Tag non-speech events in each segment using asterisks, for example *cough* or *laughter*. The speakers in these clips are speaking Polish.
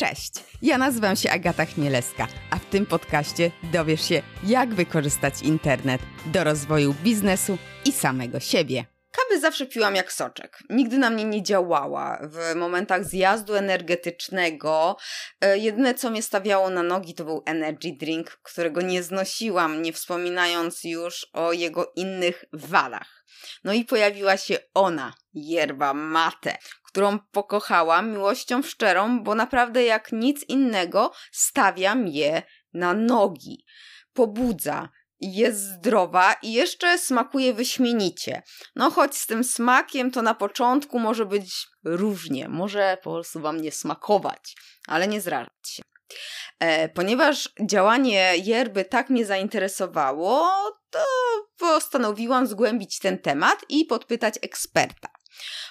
Cześć, ja nazywam się Agata Chmielewska, a w tym podcaście dowiesz się, jak wykorzystać internet do rozwoju biznesu i samego siebie. Kawy zawsze piłam jak soczek. Nigdy na mnie nie działała. W momentach zjazdu energetycznego e, jedyne co mnie stawiało na nogi to był energy drink, którego nie znosiłam, nie wspominając już o jego innych wadach. No i pojawiła się ona, yerba mate, którą pokochałam miłością szczerą, bo naprawdę jak nic innego stawiam je na nogi. Pobudza, jest zdrowa i jeszcze smakuje wyśmienicie. No choć z tym smakiem to na początku może być różnie, może po prostu wam nie smakować, ale nie zrażać się. E, ponieważ działanie yerby tak mnie zainteresowało, to postanowiłam zgłębić ten temat i podpytać eksperta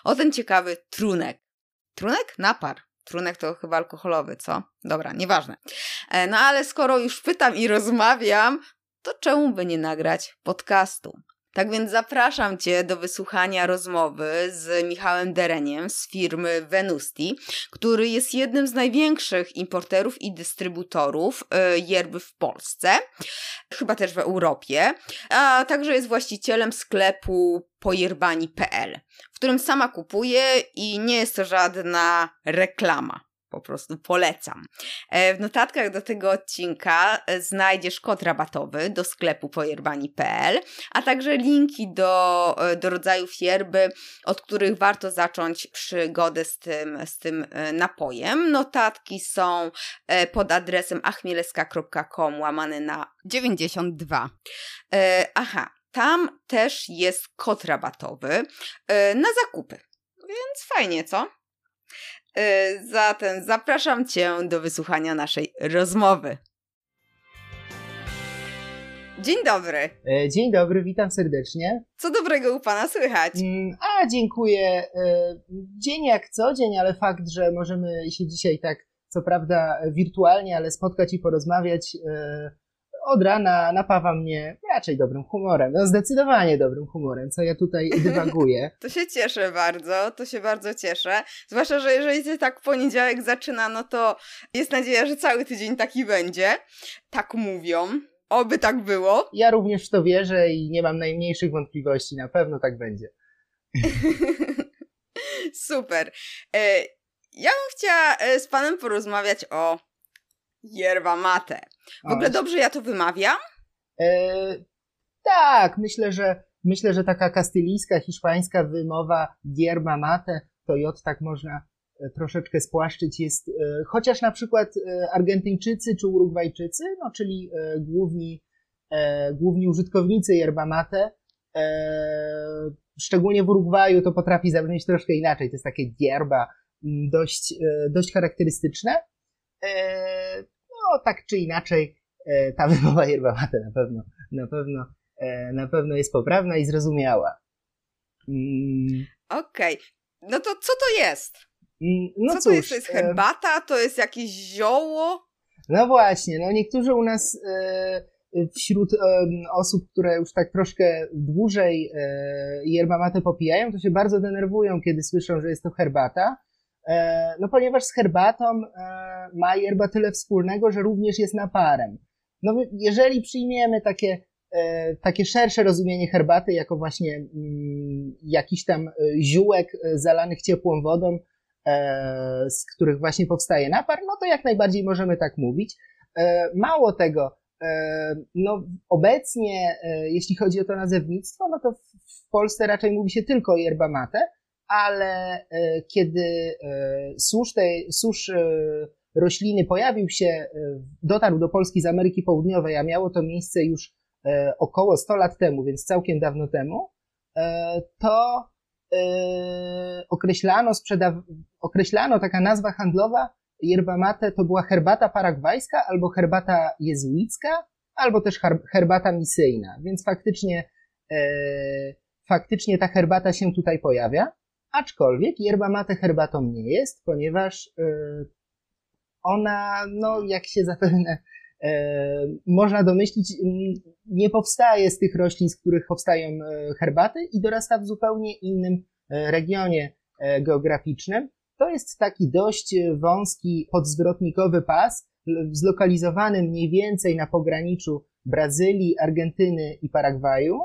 o ten ciekawy trunek. Trunek? Napar. Trunek to chyba alkoholowy, co? Dobra, nieważne. E, no ale skoro już pytam i rozmawiam, to czemu by nie nagrać podcastu? Tak więc zapraszam Cię do wysłuchania rozmowy z Michałem Dereniem z firmy Venusti, który jest jednym z największych importerów i dystrybutorów e, yerby w Polsce, chyba też w Europie, a także jest właścicielem sklepu pojerbani.pl, w którym sama kupuję i nie jest to żadna reklama. Po prostu polecam. E, w notatkach do tego odcinka e, znajdziesz kod rabatowy do sklepu pojerbani.pl, a także linki do, e, do rodzajów yerby, od których warto zacząć przygodę z tym, z tym napojem. Notatki są pod adresem achmieleska.com łamane na 92. Aha, tam też jest kod rabatowy na zakupy. Więc fajnie, co? E, zatem zapraszam Cię do wysłuchania naszej rozmowy. Dzień dobry. E, dzień dobry, witam serdecznie. Co dobrego u Pana słychać? Mm, a, dziękuję. E, dzień jak co dzień, ale fakt, że możemy się dzisiaj tak, co prawda wirtualnie, ale spotkać i porozmawiać od rana napawa mnie raczej dobrym humorem. No zdecydowanie dobrym humorem, co ja tutaj *laughs* dywaguję. to się cieszę bardzo, to się bardzo cieszę. Zwłaszcza, że jeżeli się tak poniedziałek zaczyna, no to jest nadzieja, że cały tydzień taki będzie. Tak mówią. Oby tak było. Ja również w to wierzę i nie mam najmniejszych wątpliwości. Na pewno tak będzie. *laughs* Super. E, ja bym chciała e, z panem porozmawiać o Yerba mate. W ogóle dobrze ja to wymawiam? E, tak, myślę, że myślę, że taka kastylijska, hiszpańska wymowa yerba mate, to J tak można e, troszeczkę spłaszczyć. Jest, e, chociaż na przykład Argentyńczycy czy Urugwajczycy, no czyli główni, główni użytkownicy yerba mate, szczególnie w Urugwaju to potrafi zabrzmieć troszkę inaczej, to jest takie yerba dość, dość charakterystyczne no tak czy inaczej e, ta *laughs* wymowa yerba mate na pewno, na pewno, e, na pewno jest poprawna i zrozumiała. Mm. Okej. Okay. No to co to jest? Mm, no co cóż, to jest? To jest herbata? To jest jakieś zioło? No właśnie, no niektórzy u nas wśród osób, które już tak troszkę dłużej yerba mate popijają, to się bardzo denerwują, kiedy słyszą, że jest to herbata, E, no ponieważ z herbatą e, ma yerba tyle wspólnego, że również jest naparem. No jeżeli przyjmiemy takie, e, takie szersze rozumienie herbaty jako właśnie mm, jakiś tam ziółek zalanych ciepłą wodą, z których właśnie powstaje napar, no to jak najbardziej możemy tak mówić. Mało tego, no obecnie, jeśli chodzi o to nazewnictwo, no to w Polsce raczej mówi się tylko yerba mate, ale e, kiedy e, susz, tej, susz e, rośliny pojawił się, dotarł do Polski z Ameryki Południowej, a miało to miejsce już około 100 lat temu, więc całkiem dawno temu, to określano, sprzedaw... określano taka nazwa handlowa yerba mate to była herbata paragwajska albo herbata jezuicka, albo też herbata misyjna, więc faktycznie faktycznie ta herbata się tutaj pojawia. Aczkolwiek yerba mate herbatą nie jest, ponieważ y, ona, no jak się zapewne y, można domyślić, nie powstaje z tych roślin, z których powstają y, herbaty i dorasta w zupełnie innym regionie geograficznym. To jest taki dość wąski podzwrotnikowy pas, zlokalizowany mniej więcej na pograniczu Brazylii, Argentyny i Paragwaju,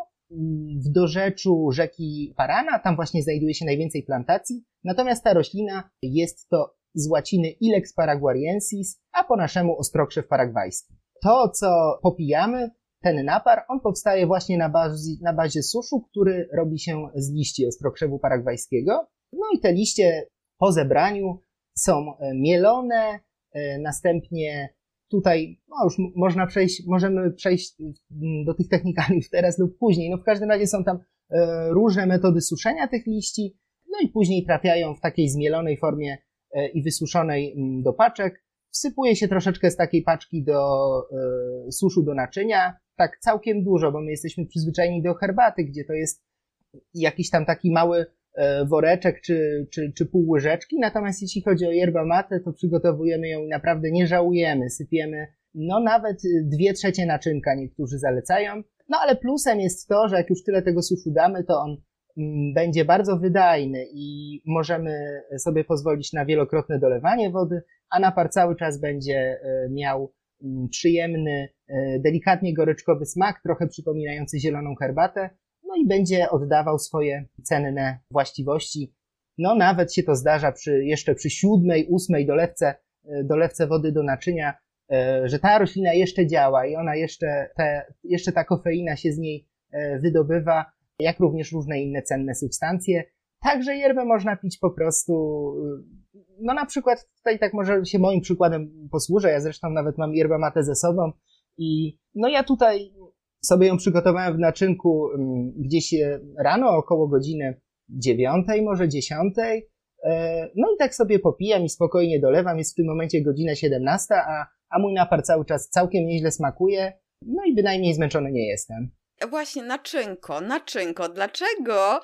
w dorzeczu rzeki Parana, tam właśnie znajduje się najwięcej plantacji, natomiast ta roślina jest to z łaciny Ilex paraguariensis, a po naszemu ostrokrzew paragwajski. To, co popijamy, ten napar, on powstaje właśnie na bazie, na bazie suszu, który robi się z liści ostrokrzewu paragwajskiego. No i te liście po zebraniu są mielone, e, następnie tutaj no już można przejść, możemy przejść mm, do tych technikaliów teraz lub później. No w każdym razie są tam e, różne metody suszenia tych liści, no i później trafiają w takiej zmielonej formie i wysuszonej mm, do paczek. Wsypuje się troszeczkę z takiej paczki do suszu do naczynia, tak całkiem dużo, bo my jesteśmy przyzwyczajeni do herbaty, gdzie to jest jakiś tam taki mały e, woreczek czy, czy, czy pół łyżeczki, natomiast jeśli chodzi o yerba mate, to przygotowujemy ją i naprawdę nie żałujemy, sypiemy no nawet dwie trzecie naczynka niektórzy zalecają, no ale plusem jest to, że jak już tyle tego suszu damy, to on mm, będzie bardzo wydajny i możemy sobie pozwolić na wielokrotne dolewanie wody, a napar cały czas będzie e, miał Mm, przyjemny, e, delikatnie goryczkowy smak, trochę przypominający zieloną herbatę, no i będzie oddawał swoje cenne właściwości. No nawet się to zdarza przy, jeszcze przy siódmej, ósmej dolewce, e, dolewce wody do naczynia, e, że ta roślina jeszcze działa i ona jeszcze, te, jeszcze ta kofeina się z niej wydobywa, jak również różne inne cenne substancje. Także yerbę można pić po prostu no na przykład tutaj tak może się moim przykładem posłużę, ja zresztą nawet mam yerbę matę ze sobą i no ja tutaj sobie ją przygotowałem w naczynku mm, gdzieś e, rano około godziny dziewiątej, może dziesiątej, e, no i tak sobie popijam i spokojnie dolewam, jest w tym momencie godzina 17, a, a mój napar cały czas całkiem nieźle smakuje, no i bynajmniej zmęczony nie jestem. Właśnie, naczynko, naczynko. Dlaczego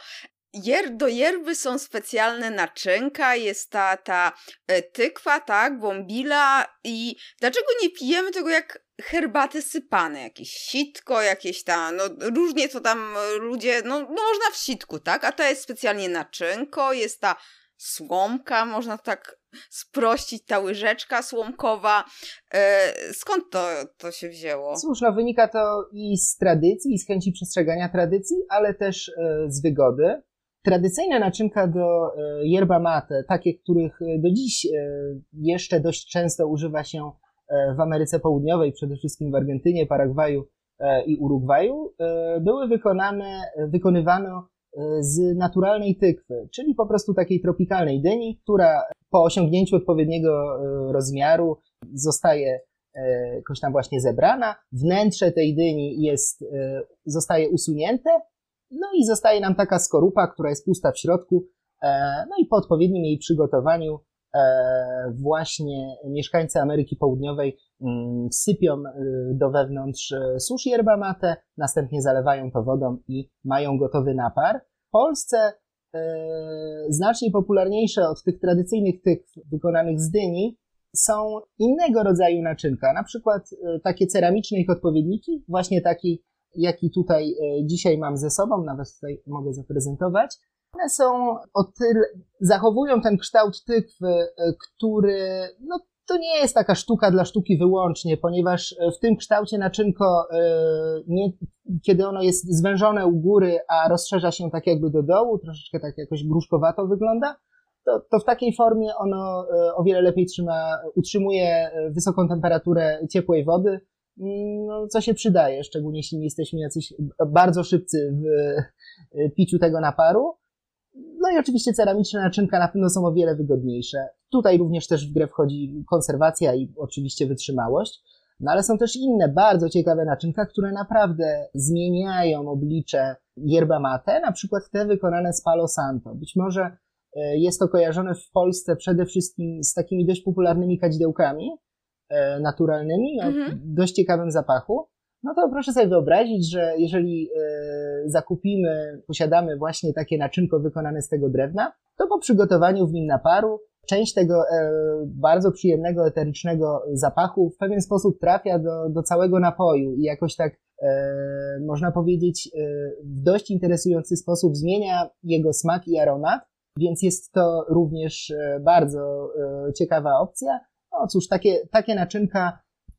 Jer, do yerby są specjalne naczynka, jest ta, ta e, tykwa, tak, bombila i dlaczego nie pijemy tego jak herbaty sypane, jakieś sitko, jakieś tam, no różnie to tam ludzie, no, no można w sitku, tak, a to jest specjalnie naczynko, jest ta słomka, można tak sprościć, ta łyżeczka słomkowa. E, skąd to, to się wzięło? Cóż, no wynika to i z tradycji, i z chęci przestrzegania tradycji, ale też e, z wygody. Tradycyjne naczynka do e, yerba mate, takie, których e, do dziś e, jeszcze dość często używa się w Ameryce Południowej, przede wszystkim w Argentynie, Paragwaju i Urugwaju, były wykonane, wykonywano z naturalnej tykwy, czyli po prostu takiej tropikalnej dyni, która po osiągnięciu odpowiedniego rozmiaru zostaje jakoś tam właśnie zebrana. Wnętrze tej dyni jest, zostaje usunięte no i zostaje nam taka skorupa, która jest pusta w środku. E, no i po odpowiednim jej przygotowaniu e, właśnie mieszkańcy Ameryki Południowej mm, sypią e, do wewnątrz susz yerba mate, następnie zalewają to wodą i mają gotowy napar. W Polsce znacznie popularniejsze od tych tradycyjnych tych wykonanych z dyni są innego rodzaju naczynka, na przykład takie ceramiczne ich odpowiedniki, właśnie taki jaki tutaj e, dzisiaj mam ze sobą, nawet tutaj mogę zaprezentować, one są o tyle, zachowują ten kształt tykwy, e, który, no, to nie jest taka sztuka dla sztuki wyłącznie, ponieważ e, w tym kształcie naczynko, nie, kiedy ono jest zwężone u góry, a rozszerza się tak jakby do dołu, troszeczkę tak jakoś gruszkowato wygląda, to, to w takiej formie ono o wiele lepiej trzyma, utrzymuje wysoką temperaturę ciepłej wody, no, co się przydaje, szczególnie jeśli jesteśmy jacyś bardzo szybcy w e, piciu tego naparu. No i oczywiście ceramiczne naczynka na pewno są o wiele wygodniejsze. Tutaj również też w grę wchodzi konserwacja i oczywiście wytrzymałość. No ale są też inne bardzo ciekawe naczynka, które naprawdę zmieniają oblicze yerba mate, na przykład te wykonane z Palo Santo. Być może e, jest to kojarzone w Polsce przede wszystkim z takimi dość popularnymi kadzidełkami, E, naturalnymi, o mhm. dość ciekawym zapachu, no to proszę sobie wyobrazić, że jeżeli e, zakupimy, posiadamy właśnie takie naczynko wykonane z tego drewna, to po przygotowaniu w nim naparu część tego e, bardzo przyjemnego, eterycznego zapachu w pewien sposób trafia do, do całego napoju i jakoś tak można powiedzieć w dość interesujący sposób zmienia jego smak i aromat. więc jest to również bardzo ciekawa opcja. No cóż, takie, takie naczynka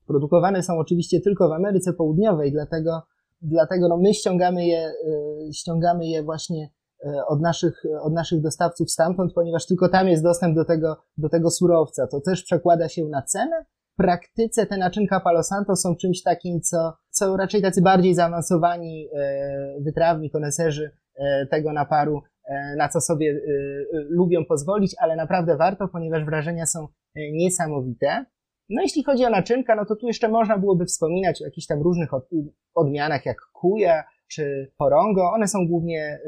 produkowane są oczywiście tylko w Ameryce Południowej, dlatego, dlatego no my ściągamy je, ściągamy je właśnie od naszych, od naszych dostawców stamtąd, ponieważ tylko tam jest dostęp do tego, do tego surowca. To też przekłada się na cenę, praktyce te naczynka Palo Santo są czymś takim, co, co raczej tacy bardziej zaawansowani e, wytrawni, koneserzy e, tego naparu, e, na co sobie lubią pozwolić, ale naprawdę warto, ponieważ wrażenia są niesamowite. No jeśli chodzi o naczynka, no to tu jeszcze można byłoby wspominać o jakichś tam różnych odmianach jak kuja czy porongo. One są głównie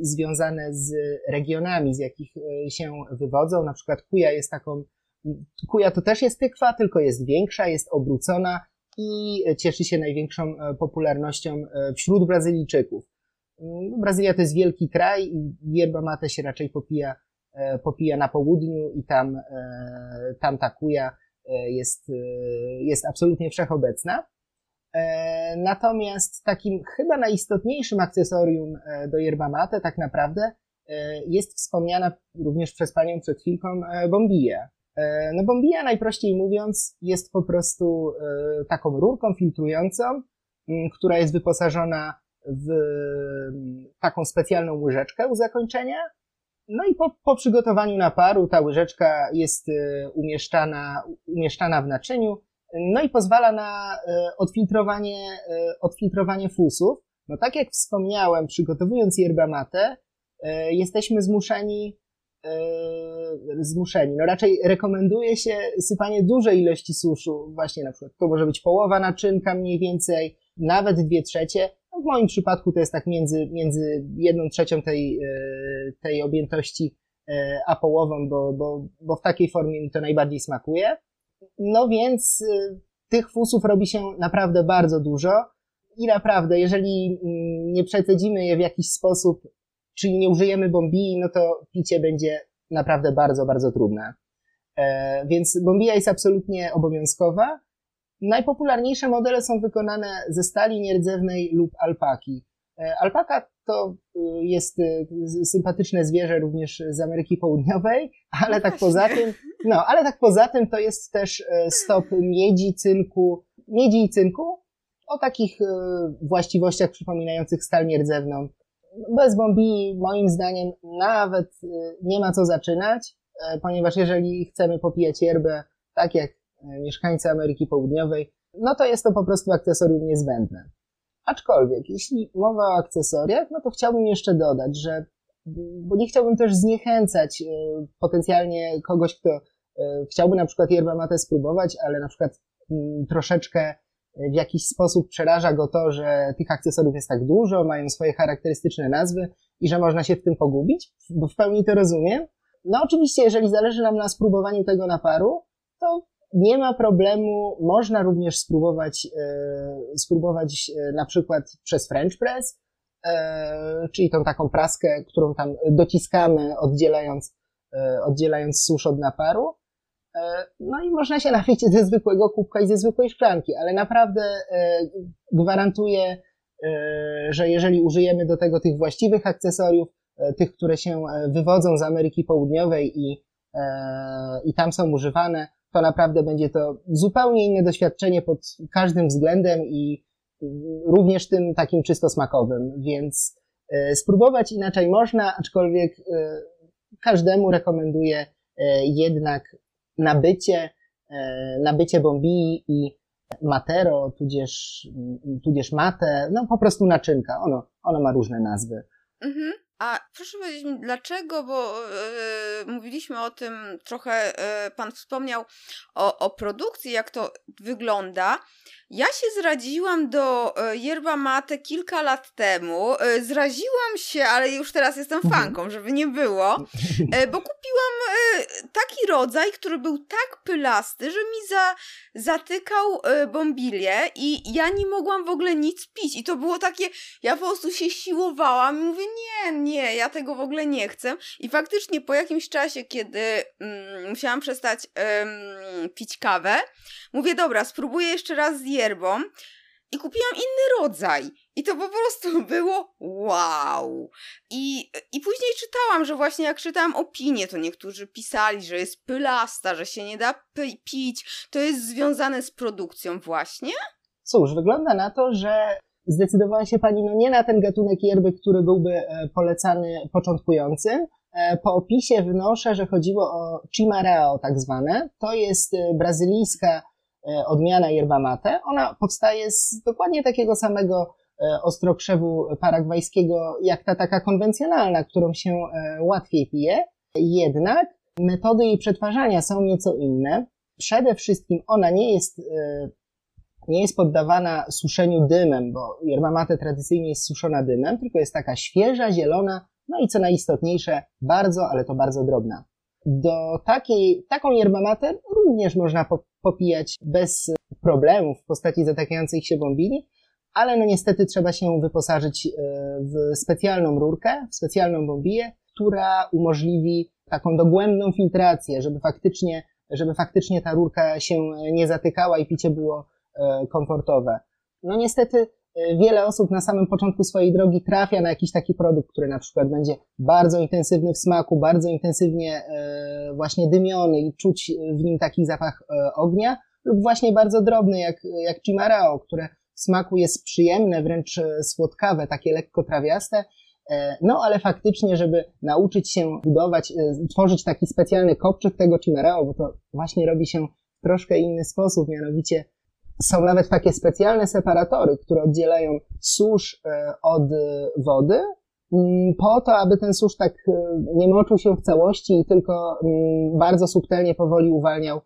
związane z regionami, z jakich się wywodzą. Na przykład kuja jest taką Kuja to też jest tykwa, tylko jest większa, jest obrócona i cieszy się największą e, popularnością e, wśród Brazylijczyków. Mm, Brazylia to jest wielki kraj i yerba mate się raczej popija, e, popija na południu i tam, tam ta kuja jest, jest absolutnie wszechobecna. Natomiast takim chyba najistotniejszym akcesorium do yerba mate tak naprawdę jest wspomniana również przez panią przed chwilką bombija. E, no bombija najprościej mówiąc jest po prostu e, taką rurką filtrującą, która jest wyposażona w taką specjalną łyżeczkę u zakończenia. No i po, po przygotowaniu naparu ta łyżeczka jest e, umieszczana, umieszczana w naczyniu, no i pozwala na odfiltrowanie, odfiltrowanie fusów. No tak jak wspomniałem, przygotowując yerba mate, jesteśmy zmuszeni zmuszeni. No raczej rekomenduje się sypanie dużej ilości suszu, właśnie na przykład to może być połowa naczynka mniej więcej, nawet dwie trzecie. W moim przypadku to jest tak między, między jedną trzecią tej, e, tej objętości e, a połową, bo, bo, bo w takiej formie mi to najbardziej smakuje. No więc tych fusów robi się naprawdę bardzo dużo i naprawdę, jeżeli mm, nie przecedzimy je w jakiś sposób czyli nie użyjemy bombii, no to picie będzie naprawdę bardzo, bardzo trudne. E, więc bombija jest absolutnie obowiązkowa. Najpopularniejsze modele są wykonane ze stali nierdzewnej lub alpaki. E, alpaka to y, jest y, sympatyczne zwierzę również z Ameryki Południowej, ale no tak poza tym, no, ale tak poza tym to jest też e, stop miedzi, cynku, miedzi i cynku o takich właściwościach przypominających stal nierdzewną bez bombii moim zdaniem nawet nie ma co zaczynać, e, ponieważ jeżeli chcemy popijać yerbę tak jak e, mieszkańcy Ameryki Południowej, no to jest to po prostu akcesorium niezbędne. Aczkolwiek, jeśli mowa o akcesoriach, no to chciałbym jeszcze dodać, że bo nie chciałbym też zniechęcać e, potencjalnie kogoś, kto chciałby na przykład yerba mate spróbować, ale na przykład mm, troszeczkę w jakiś sposób przeraża go to, że tych akcesoriów jest tak dużo, mają swoje charakterystyczne nazwy i że można się w tym pogubić, bo w pełni to rozumiem. No oczywiście, jeżeli zależy nam na spróbowaniu tego naparu, to nie ma problemu, można również spróbować, e, spróbować e, na przykład przez French Press, e, czyli tą taką praskę, którą tam dociskamy, oddzielając, oddzielając susz od naparu. No i można się napić ze zwykłego kubka i ze zwykłej szklanki, ale naprawdę gwarantuję, że jeżeli użyjemy do tego tych właściwych akcesoriów, tych, które się wywodzą z Ameryki Południowej i, i tam są używane, to naprawdę będzie to zupełnie inne doświadczenie pod każdym względem i również tym takim czysto smakowym, więc spróbować inaczej można, aczkolwiek każdemu rekomenduję jednak nabycie, e, nabycie bombii i matero, tudzież, tudzież mate, no po prostu naczynka. Ono, ono ma różne nazwy. Mhm. A proszę powiedzieć mi, dlaczego, bo yy, mówiliśmy o tym trochę, yy, pan wspomniał o, o produkcji, jak to wygląda. Ja się zradziłam do e, yerba mate kilka lat temu. Zraziłam się, ale już teraz jestem mhm. fanką, żeby nie było, *laughs* bo kupiłam taki rodzaj, który był tak pylasty, że mi za, zatykał bombilię i ja nie mogłam w ogóle nic pić. I to było takie, ja po prostu się siłowałam i mówię, nie, nie, ja tego w ogóle nie chcę. I faktycznie po jakimś czasie, kiedy mm, musiałam przestać pić kawę, mówię, dobra, spróbuję jeszcze raz z yerbą. i kupiłam inny rodzaj. I to po prostu *laughs* było wow. I, I później czytałam, że właśnie jak czytałam opinie, to niektórzy pisali, że jest pylasta, że się nie da pić. To jest związane z produkcją właśnie? Cóż, wygląda na to, że zdecydowała się pani no nie na ten gatunek yerby, który byłby e, polecany początkującym. E, po opisie wnoszę, że chodziło o chimareo tak zwane. To jest e, brazylijska odmiana yerba mate. Ona powstaje z dokładnie takiego samego ostrokrzewu paragwajskiego, jak ta taka konwencjonalna, którą się łatwiej pije. Jednak metody jej przetwarzania są nieco inne. Przede wszystkim ona nie jest nie jest poddawana suszeniu dymem, bo yerba mate tradycyjnie jest suszona dymem, tylko jest taka świeża, zielona, no i co najistotniejsze, bardzo, ale to bardzo drobna. Do takiej, taką yerba mate również można popijać bez problemów w postaci zatykających się bombini, ale no niestety trzeba się wyposażyć e, w specjalną rurkę, w specjalną bombiję, która umożliwi taką dogłębną filtrację, żeby faktycznie, żeby faktycznie ta rurka się nie zatykała i picie było E, komfortowe. No niestety e, wiele osób na samym początku swojej drogi trafia na jakiś taki produkt, który na przykład będzie bardzo intensywny w smaku, bardzo intensywnie e, właśnie dymiony i czuć w nim taki zapach ognia, lub właśnie bardzo drobny jak, jak chimarao, które w smaku jest przyjemne, wręcz słodkawe, takie lekko trawiaste, no ale faktycznie, żeby nauczyć się budować, tworzyć taki specjalny kopczyk tego chimarao, bo to właśnie robi się w troszkę inny sposób, mianowicie są nawet takie specjalne separatory, które oddzielają susz e, od e, wody, mm, po to, aby ten susz tak e, nie moczył się w całości i tylko mm, bardzo subtelnie, powoli uwalniał,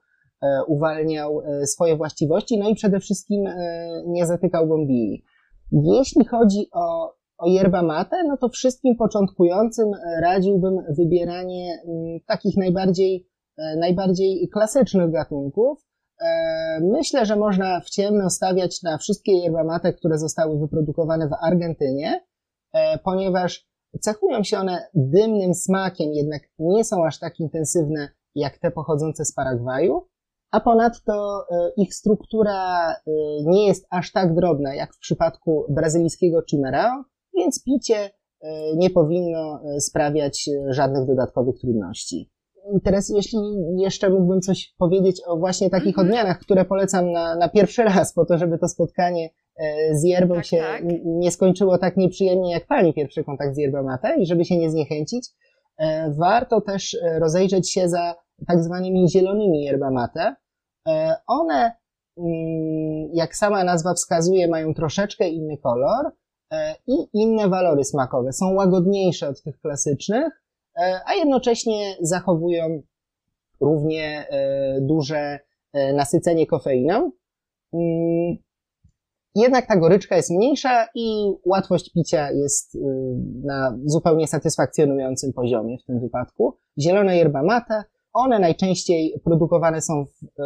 uwalniał swoje właściwości, no i przede wszystkim nie zatykał bombii. Jeśli chodzi o, o yerba mate, no to wszystkim początkującym radziłbym wybieranie mm, takich najbardziej, najbardziej klasycznych gatunków, myślę, że można w ciemno stawiać na wszystkie yerba mate, które zostały wyprodukowane w Argentynie, e, ponieważ cechują się one dymnym smakiem, jednak nie są aż tak intensywne jak te pochodzące z Paragwaju, a ponadto e, ich struktura nie jest aż tak drobna jak w przypadku brazylijskiego Chimerao, więc picie nie powinno sprawiać żadnych dodatkowych trudności interes, jeśli jeszcze mógłbym coś powiedzieć o właśnie takich mhm. odmianach, które polecam na, na pierwszy raz, po to, żeby to spotkanie e, z yerbą tak, się tak. nie skończyło tak nieprzyjemnie jak pani pierwszy kontakt z yerbą mate i żeby się nie zniechęcić, e, warto też e, rozejrzeć się za tak zwanymi zielonymi yerba mate. One, mm, jak sama nazwa wskazuje, mają troszeczkę inny kolor i inne walory smakowe. Są łagodniejsze od tych klasycznych, a jednocześnie zachowują równie e, duże e, nasycenie kofeiną. Mm, jednak ta goryczka jest mniejsza i łatwość picia jest na zupełnie satysfakcjonującym poziomie w tym wypadku. Zielone yerba mate, one najczęściej produkowane są w,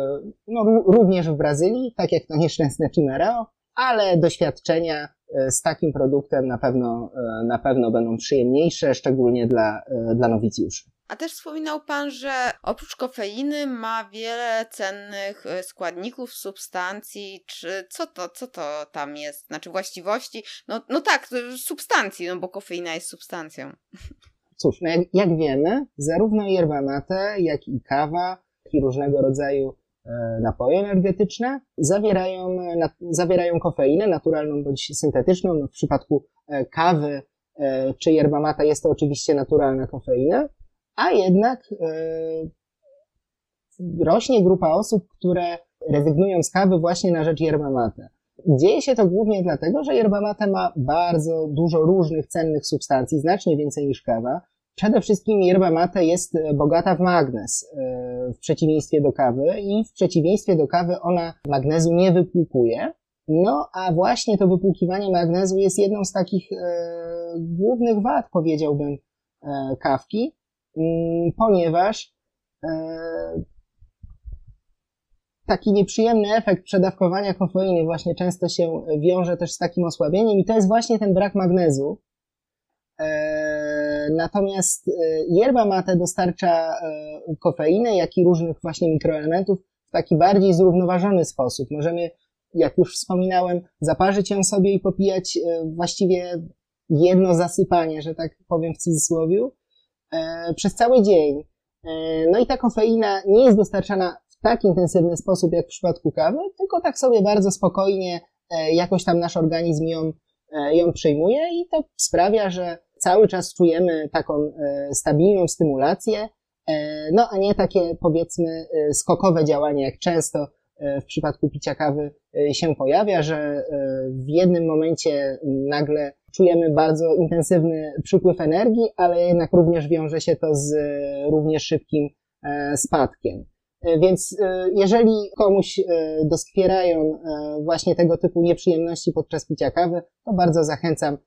no, również w Brazylii, tak jak to nieszczęsne Chimereo, ale doświadczenia E, z takim produktem na pewno, e, na pewno będą przyjemniejsze, szczególnie dla, e, dla nowicjuszy. A też wspominał Pan, że oprócz kofeiny ma wiele cennych składników, substancji, czy co to, co to tam jest? Znaczy właściwości? No, no tak, substancji, no bo kofeina jest substancją. Cóż, no jak, jak wiemy, zarówno yerba mate, jak i kawa, i różnego rodzaju E, napoje energetyczne zawierają, zawierają kofeinę, naturalną bądź syntetyczną. No w przypadku e, kawy e, czy yerba mata jest to oczywiście naturalna kofeina, a jednak rośnie grupa osób, które rezygnują z kawy właśnie na rzecz yerba mate. Dzieje się to głównie dlatego, że yerba mate ma bardzo dużo różnych cennych substancji, znacznie więcej niż kawa, Przede wszystkim yerba mate jest e, bogata w magnez, e, w przeciwieństwie do kawy i w przeciwieństwie do kawy ona magnezu nie wypłukuje. No, a właśnie to wypłukiwanie magnezu jest jedną z takich e, głównych wad, powiedziałbym, e, kawki, mm, ponieważ e, taki nieprzyjemny efekt przedawkowania kofeiny właśnie często się wiąże też z takim osłabieniem i to jest właśnie ten brak magnezu, E, natomiast e, yerba mate dostarcza e, kofeiny, jak i różnych właśnie mikroelementów w taki bardziej zrównoważony sposób. Możemy jak już wspominałem, zaparzyć ją sobie i popijać właściwie jedno zasypanie, że tak powiem w cudzysłowie, przez cały dzień. No i ta kofeina nie jest dostarczana w tak intensywny sposób jak w przypadku kawy, tylko tak sobie bardzo spokojnie jakoś tam nasz organizm ją, ją przyjmuje i to sprawia, że cały czas czujemy taką e, stabilną stymulację, e, no a nie takie powiedzmy e, skokowe działanie, jak często w przypadku picia kawy się pojawia, że w jednym momencie nagle czujemy bardzo intensywny przypływ energii, ale jednak również wiąże się to z również szybkim spadkiem. Więc jeżeli komuś doskwierają właśnie tego typu nieprzyjemności podczas picia kawy, to bardzo zachęcam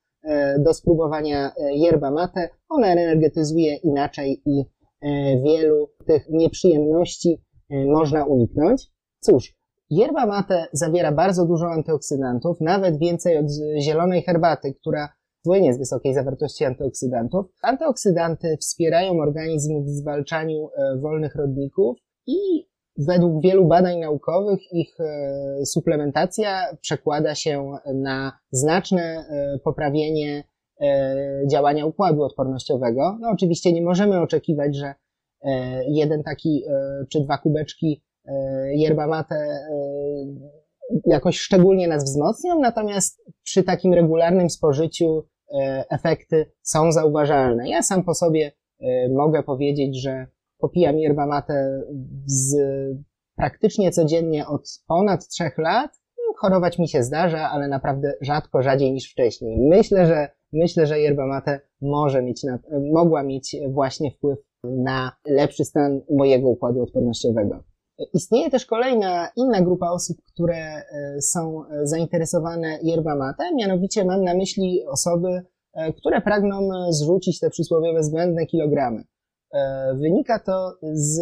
do spróbowania e, yerba mate. Ona energetyzuje inaczej i e, wielu tych nieprzyjemności można uniknąć. Cóż, yerba mate zawiera bardzo dużo antyoksydantów, nawet więcej od zielonej herbaty, która słynie z wysokiej zawartości antyoksydantów. Antyoksydanty wspierają organizm w zwalczaniu wolnych rodników i według wielu badań naukowych ich e, suplementacja przekłada się na znaczne e, poprawienie e, działania układu odpornościowego. No oczywiście nie możemy oczekiwać, że jeden taki czy dwa kubeczki yerba mate jakoś szczególnie nas wzmocnią, natomiast przy takim regularnym spożyciu efekty są zauważalne. Ja sam po sobie mogę powiedzieć, że popijam yerba mate z praktycznie codziennie od ponad trzech lat. Chorować mi się zdarza, ale naprawdę rzadko, rzadziej niż wcześniej. Myślę, że myślę, że yerba mate może mieć na, mogła mieć właśnie wpływ na lepszy stan mojego układu odpornościowego. Istnieje też kolejna inna grupa osób, które e, są zainteresowane yerba mate, mianowicie mam na myśli osoby, e, które pragną zrzucić te przysłowiowe zbędne kilogramy. E, wynika to z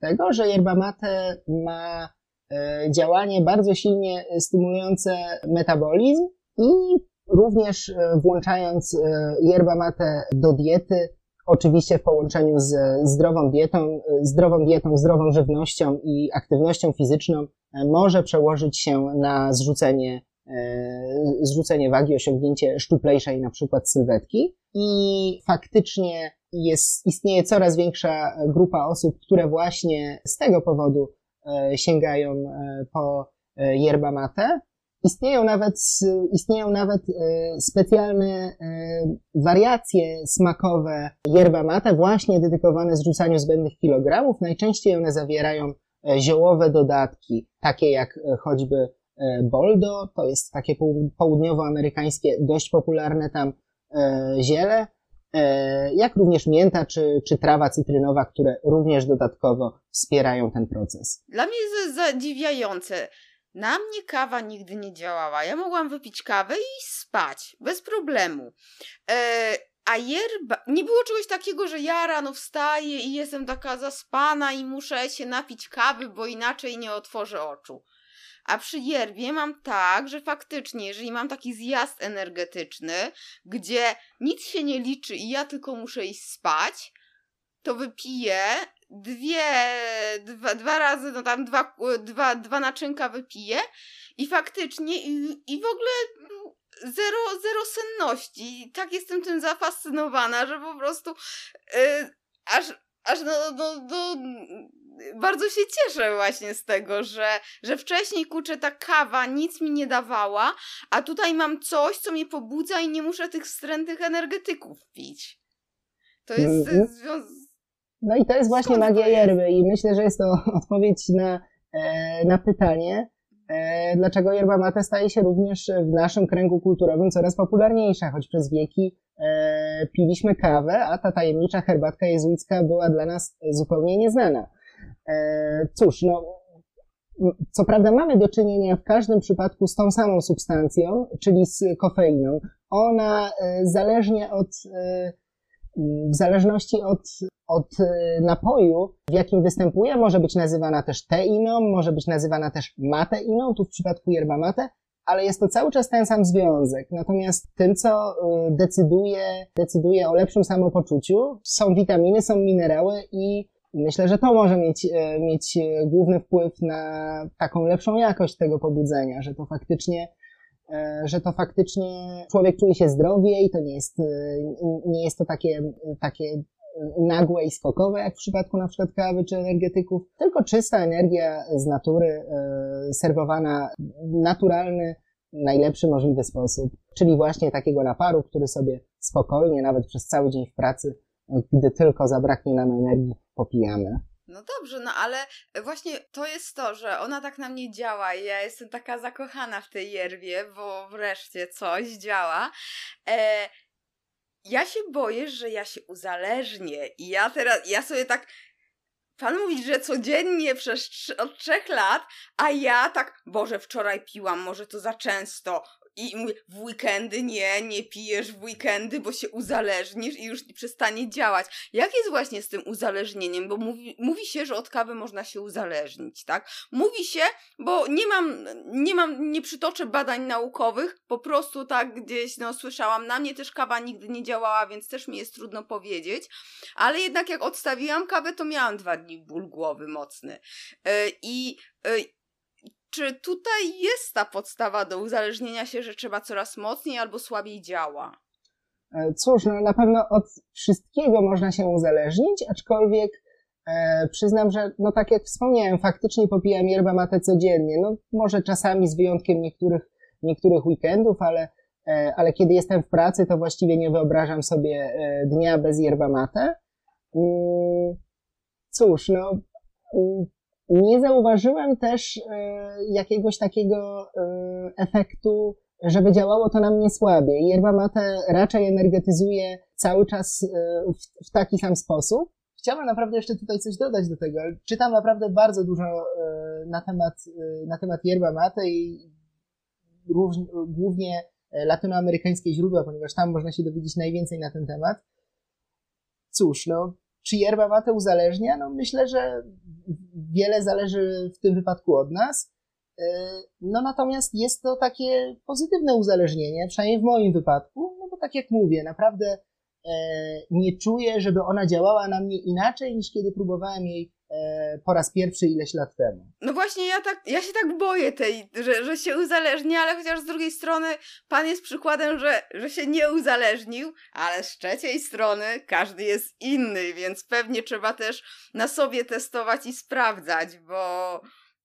tego, że yerba mate ma e, działanie bardzo silnie stymulujące metabolizm i również e, włączając yerba mate do diety, oczywiście w połączeniu z zdrową dietą, zdrową dietą, zdrową żywnością i aktywnością fizyczną, może przełożyć się na zrzucenie, zrzucenie wagi, osiągnięcie szczuplejszej na przykład sylwetki. I faktycznie jest, istnieje coraz większa grupa osób, które właśnie z tego powodu e, sięgają e, po e, yerba mate. Istnieją nawet, istnieją nawet specjalne wariacje smakowe yerba mate, właśnie dedykowane zrzucaniu zbędnych kilogramów. Najczęściej one zawierają ziołowe dodatki, takie jak choćby boldo, to jest takie południowoamerykańskie, dość popularne tam ziele, E, jak również mięta czy, czy trawa cytrynowa, które również dodatkowo wspierają ten proces. Dla mnie jest zadziwiające. Na mnie kawa nigdy nie działała. Ja mogłam wypić kawę i spać bez problemu. E, a yerba, nie było czegoś takiego, że ja rano wstaję i jestem taka zaspana i muszę się napić kawy, bo inaczej nie otworzę oczu. A przy yerbie mam tak, że faktycznie, jeżeli mam taki zjazd energetyczny, gdzie nic się nie liczy i ja tylko muszę iść spać, to wypiję dwie, dwa, dwa razy, no tam dwa, dwa, dwa naczynka wypiję i faktycznie i, i w ogóle zero, zero senności. Tak jestem tym zafascynowana, że po prostu yy, aż, aż no, no, no, bardzo się cieszę właśnie z tego, że, że wcześniej kurczę ta kawa nic mi nie dawała, a tutaj mam coś, co mnie pobudza i nie muszę tych wstrętnych energetyków pić. To jest mm -hmm. No i to jest właśnie Skąd magia yerby i myślę, że jest to *laughs* odpowiedź na, e, na pytanie, e, dlaczego yerba mate staje się również w naszym kręgu kulturowym coraz popularniejsza, choć przez wieki e, piliśmy kawę, a ta tajemnicza herbatka jezuicka była dla nas zupełnie nieznana. E, cóż, no, co prawda mamy do czynienia w każdym przypadku z tą samą substancją, czyli z kofeiną. Ona e, zależnie od, e, w zależności od, od napoju, w jakim występuje, może być nazywana też teiną, może być nazywana też mateiną, tu w przypadku yerba mate, ale jest to cały czas ten sam związek. Natomiast tym, co decyduje, decyduje o lepszym samopoczuciu, są witaminy, są minerały i Myślę, że to może mieć, e, mieć główny wpływ na taką lepszą jakość tego pobudzenia, że to faktycznie, że to faktycznie człowiek czuje się zdrowiej, to nie jest, nie jest to takie, takie nagłe i skokowe, jak w przypadku na przykład kawy czy energetyków, tylko czysta energia z natury, serwowana w naturalny, najlepszy możliwy sposób, czyli właśnie takiego naparu, który sobie spokojnie, nawet przez cały dzień w pracy, gdy tylko zabraknie nam energii, popijamy. No dobrze, no ale właśnie to jest to, że ona tak na mnie działa i ja jestem taka zakochana w tej yerwie, bo wreszcie coś działa. E, ja się boję, że ja się uzależnię i ja teraz, ja sobie tak Pan mówi, że codziennie przez od trzech lat, a ja tak, Boże, wczoraj piłam, może to za często, i mówię, w weekendy nie, nie pijesz w weekendy, bo się uzależnisz i już przestanie działać. Jak jest właśnie z tym uzależnieniem? Bo mówi, mówi się, że od kawy można się uzależnić, tak? Mówi się, bo nie mam, nie mam, nie przytoczę badań naukowych, po prostu tak gdzieś, no słyszałam, na mnie też kawa nigdy nie działała, więc też mi jest trudno powiedzieć, ale jednak jak odstawiłam kawę, to miałam dwa dni ból głowy mocny. Yy, I yy, czy tutaj jest ta podstawa do uzależnienia się, że trzeba coraz mocniej albo słabiej działa? E, cóż, no na pewno od wszystkiego można się uzależnić, aczkolwiek e, przyznam, że no tak jak wspomniałem, faktycznie popijam yerba mate codziennie. No może czasami z wyjątkiem niektórych, niektórych weekendów, ale, e, ale kiedy jestem w pracy, to właściwie nie wyobrażam sobie e, dnia bez yerba mate. Mm, cóż, no mm, nie zauważyłem też e, jakiegoś takiego e, efektu, żeby działało to na mnie słabiej. Yerba mate raczej energetyzuje cały czas e, w, taki sam sposób. Chciałbym naprawdę jeszcze tutaj coś dodać do tego. Czytam naprawdę bardzo dużo na temat, na temat yerba mate i róż, głównie latynoamerykańskie źródła, ponieważ tam można się dowiedzieć najwięcej na ten temat. Cóż, no, czy yerba mate uzależnia? No myślę, że wiele zależy w tym wypadku od nas. E, no natomiast jest to takie pozytywne uzależnienie, przynajmniej w moim wypadku, no bo tak jak mówię, naprawdę e, nie czuję, żeby ona działała na mnie inaczej niż kiedy próbowałem jej po raz pierwszy ileś lat temu. No właśnie, ja, tak, ja się tak boję tej, że, że się uzależni, ale chociaż z drugiej strony pan jest przykładem, że, że się nie uzależnił, ale z trzeciej strony każdy jest inny, więc pewnie trzeba też na sobie testować i sprawdzać, bo,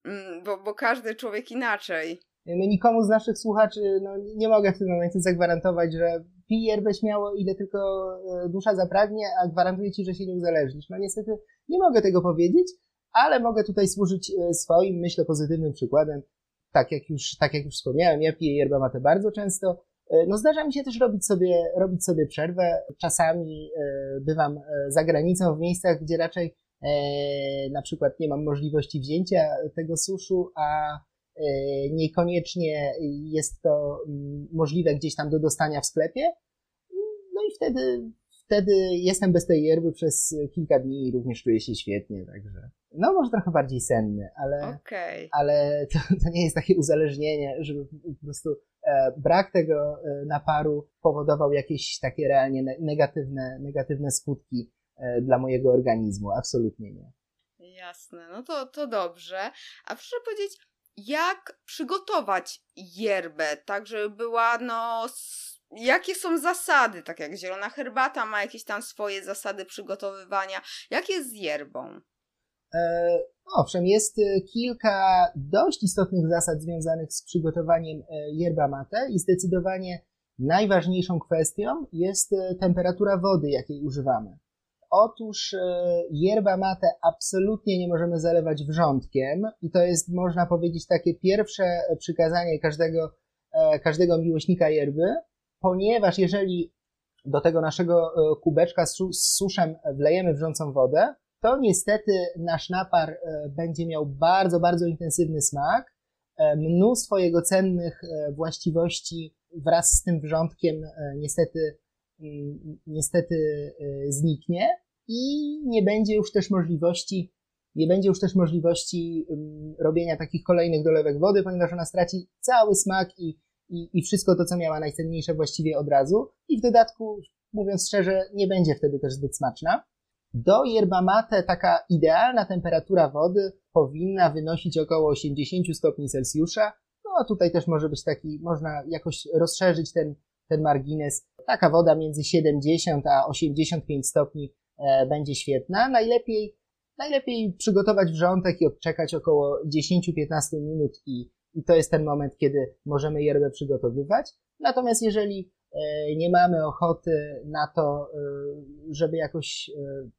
mm, bo, bo każdy człowiek inaczej. No nikomu z naszych słuchaczy no, nie mogę w tym momencie zagwarantować, że pij śmiało, ile tylko e, dusza zapragnie, a gwarantuję ci, że się nie uzależnisz. No niestety nie mogę tego powiedzieć, ale mogę tutaj służyć e, swoim, myślę, pozytywnym przykładem. Tak jak już, tak jak już wspomniałem, ja piję yerbę matę bardzo często. E, no zdarza mi się też robić sobie, robić sobie przerwę. Czasami bywam za granicą w miejscach, gdzie raczej na przykład nie mam możliwości wzięcia tego suszu, a niekoniecznie jest to mm, możliwe gdzieś tam do dostania w sklepie. No i wtedy, wtedy jestem bez tej yerby przez kilka dni i również czuję się świetnie, także no może trochę bardziej senny, ale, okay. ale to, to nie jest takie uzależnienie, żeby po prostu e, brak tego e, naparu powodował jakieś takie realnie negatywne, negatywne skutki e, dla mojego organizmu. Absolutnie nie. Jasne, no to, to dobrze. A proszę powiedzieć, jak przygotować yerbę, tak żeby była no jakie są zasady, tak jak zielona herbata ma jakieś tam swoje zasady przygotowywania. Jak jest z yerbą? E, owszem, jest e, kilka dość istotnych zasad związanych z przygotowaniem e, yerba mate i zdecydowanie najważniejszą kwestią jest temperatura wody, jakiej używamy. Otóż yerba mate absolutnie nie możemy zalewać wrzątkiem i to jest, można powiedzieć, takie pierwsze przykazanie każdego, każdego miłośnika yerby, ponieważ jeżeli do tego naszego e, kubeczka z suszem wlejemy wrzącą wodę, to niestety nasz napar e, będzie miał bardzo, bardzo intensywny smak. E, mnóstwo jego cennych właściwości wraz z tym wrzątkiem niestety, mm, niestety zniknie i nie będzie już też możliwości nie będzie już też możliwości mm, robienia takich kolejnych dolewek wody, ponieważ ona straci cały smak i i, i wszystko to, co miała najcenniejsze właściwie od razu i w dodatku, mówiąc szczerze, nie będzie wtedy też zbyt smaczna. Do yerba mate taka idealna temperatura wody powinna wynosić około 80 stopni Celsjusza. No tutaj też może być taki, można jakoś rozszerzyć ten, ten margines. Taka woda między 70 a 85 stopni e, będzie świetna. Najlepiej, najlepiej przygotować wrzątek i odczekać około 10-15 minut i, i to jest ten moment, kiedy możemy yerbę przygotowywać. Natomiast jeżeli e, nie mamy ochoty na to, e, żeby jakoś e,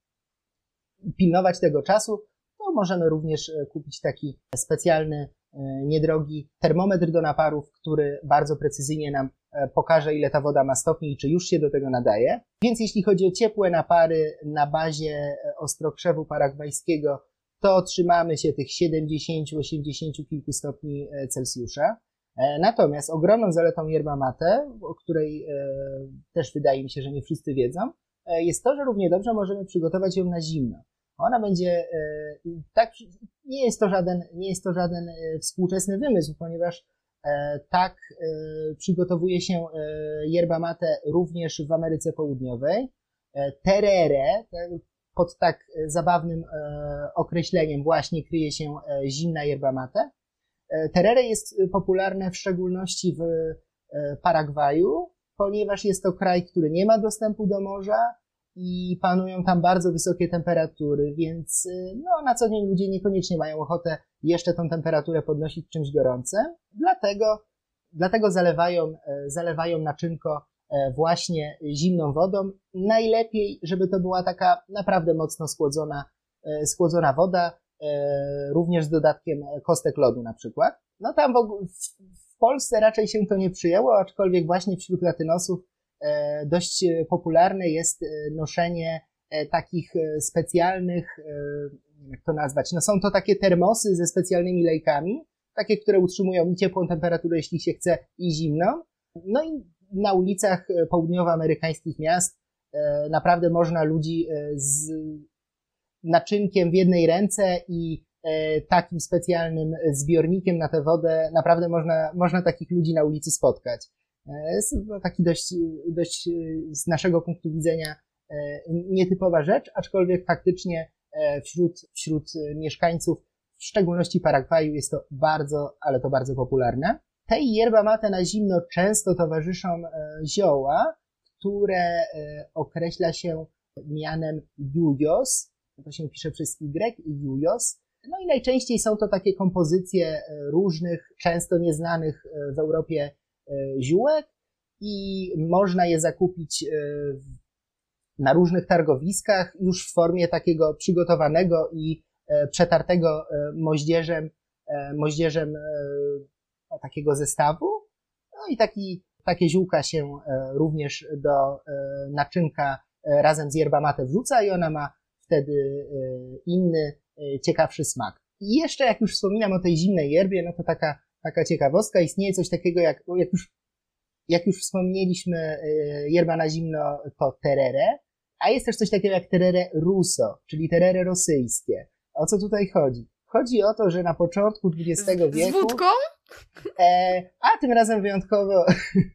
pilnować tego czasu, to możemy również kupić taki specjalny, niedrogi termometr do naparów, który bardzo precyzyjnie nam pokaże, ile ta woda ma stopni i czy już się do tego nadaje. Więc jeśli chodzi o ciepłe napary na bazie ostrokrzewu paragwajskiego, to trzymamy się tych 70-80 kilku stopni Celsjusza. Natomiast ogromną zaletą yerba mate, o której też wydaje mi się, że nie wszyscy wiedzą, jest to, że równie dobrze możemy przygotować ją na zimno. Ona będzie, e, tak, nie jest to żaden, nie jest to żaden e, współczesny wymysł, ponieważ e, tak przygotowuje się yerba mate również w Ameryce Południowej. Terere, pod tak zabawnym określeniem właśnie kryje się zimna yerba mate. Terere jest popularne w szczególności w Paragwaju, ponieważ jest to kraj, który nie ma dostępu do morza, i panują tam bardzo wysokie temperatury, więc no, na co dzień ludzie niekoniecznie mają ochotę jeszcze tą temperaturę podnosić czymś gorącym, dlatego, dlatego zalewają, e, zalewają naczynko e, właśnie zimną wodą. Najlepiej, żeby to była taka naprawdę mocno schłodzona, e, schłodzona woda, również z dodatkiem kostek lodu na przykład. No tam w, w Polsce raczej się to nie przyjęło, aczkolwiek właśnie wśród latynosów E, dość popularne jest e, noszenie e, takich specjalnych, jak to nazwać, no są to takie termosy ze specjalnymi lejkami, takie, które utrzymują ciepłą temperaturę, jeśli się chce, i zimną. No i na ulicach południowoamerykańskich miast naprawdę można ludzi z naczynkiem w jednej ręce i takim specjalnym zbiornikiem na tę wodę, naprawdę można, można takich ludzi na ulicy spotkać. E, jest to taki dość, dość e, z naszego punktu widzenia e, nietypowa rzecz, aczkolwiek faktycznie wśród, wśród mieszkańców, w szczególności Paragwaju, jest to bardzo, ale to bardzo popularne. Tej yerba mate na zimno często towarzyszą zioła, które określa się mianem yuyos, to się pisze przez Y, yuyos. No i najczęściej są to takie kompozycje różnych, często nieznanych w Europie E, ziółek i można je zakupić e, na różnych targowiskach już w formie takiego przygotowanego i e, przetartego moździerzem, moździerzem takiego zestawu. No i taki, takie ziółka się również do naczynka razem z yerba mate wrzuca i ona ma wtedy inny, ciekawszy smak. I jeszcze jak już wspominam o tej zimnej yerbie, no to taka taka ciekawostka, istnieje coś takiego jak, jak już, jak już wspomnieliśmy, yerba na zimno to terere, a jest też coś takiego jak terere ruso, czyli terere rosyjskie. O co tutaj chodzi? Chodzi o to, że na początku XX wieku... Z wódką? E, a tym razem wyjątkowo,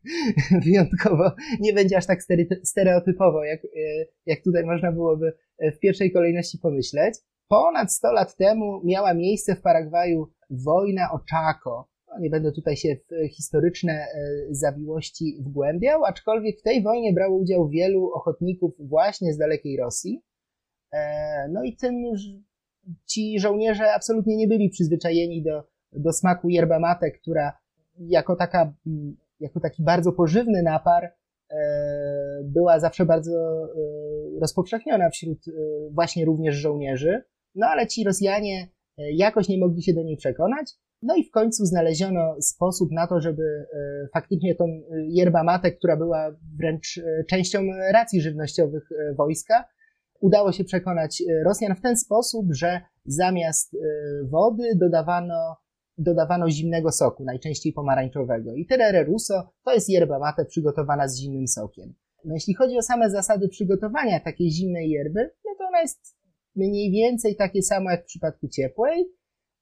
*laughs* wyjątkowo nie będzie aż tak stereotypowo, jak, e, jak tutaj można byłoby w pierwszej kolejności pomyśleć. Ponad 100 lat temu miała miejsce w Paragwaju wojna o Chaco, no, nie będę tutaj się w historyczne e, zawiłości wgłębiał, aczkolwiek w tej wojnie brało udział wielu ochotników właśnie z dalekiej Rosji. E, no i tym ci żołnierze absolutnie nie byli przyzwyczajeni do, do smaku yerba mate, która jako, taka, jako taki bardzo pożywny napar e, była zawsze bardzo rozpowszechniona wśród właśnie również żołnierzy. No ale ci Rosjanie jakoś nie mogli się do niej przekonać no i w końcu znaleziono sposób na to, żeby e, faktycznie tą e, yerba mate, która była wręcz e, częścią racji żywnościowych wojska, udało się przekonać Rosjan w ten sposób, że zamiast wody dodawano, dodawano zimnego soku, najczęściej pomarańczowego. I terere russo to jest yerba mate przygotowana z zimnym sokiem. No jeśli chodzi o same zasady przygotowania takiej zimnej yerby, no to ona jest mniej więcej takie samo jak w przypadku ciepłej,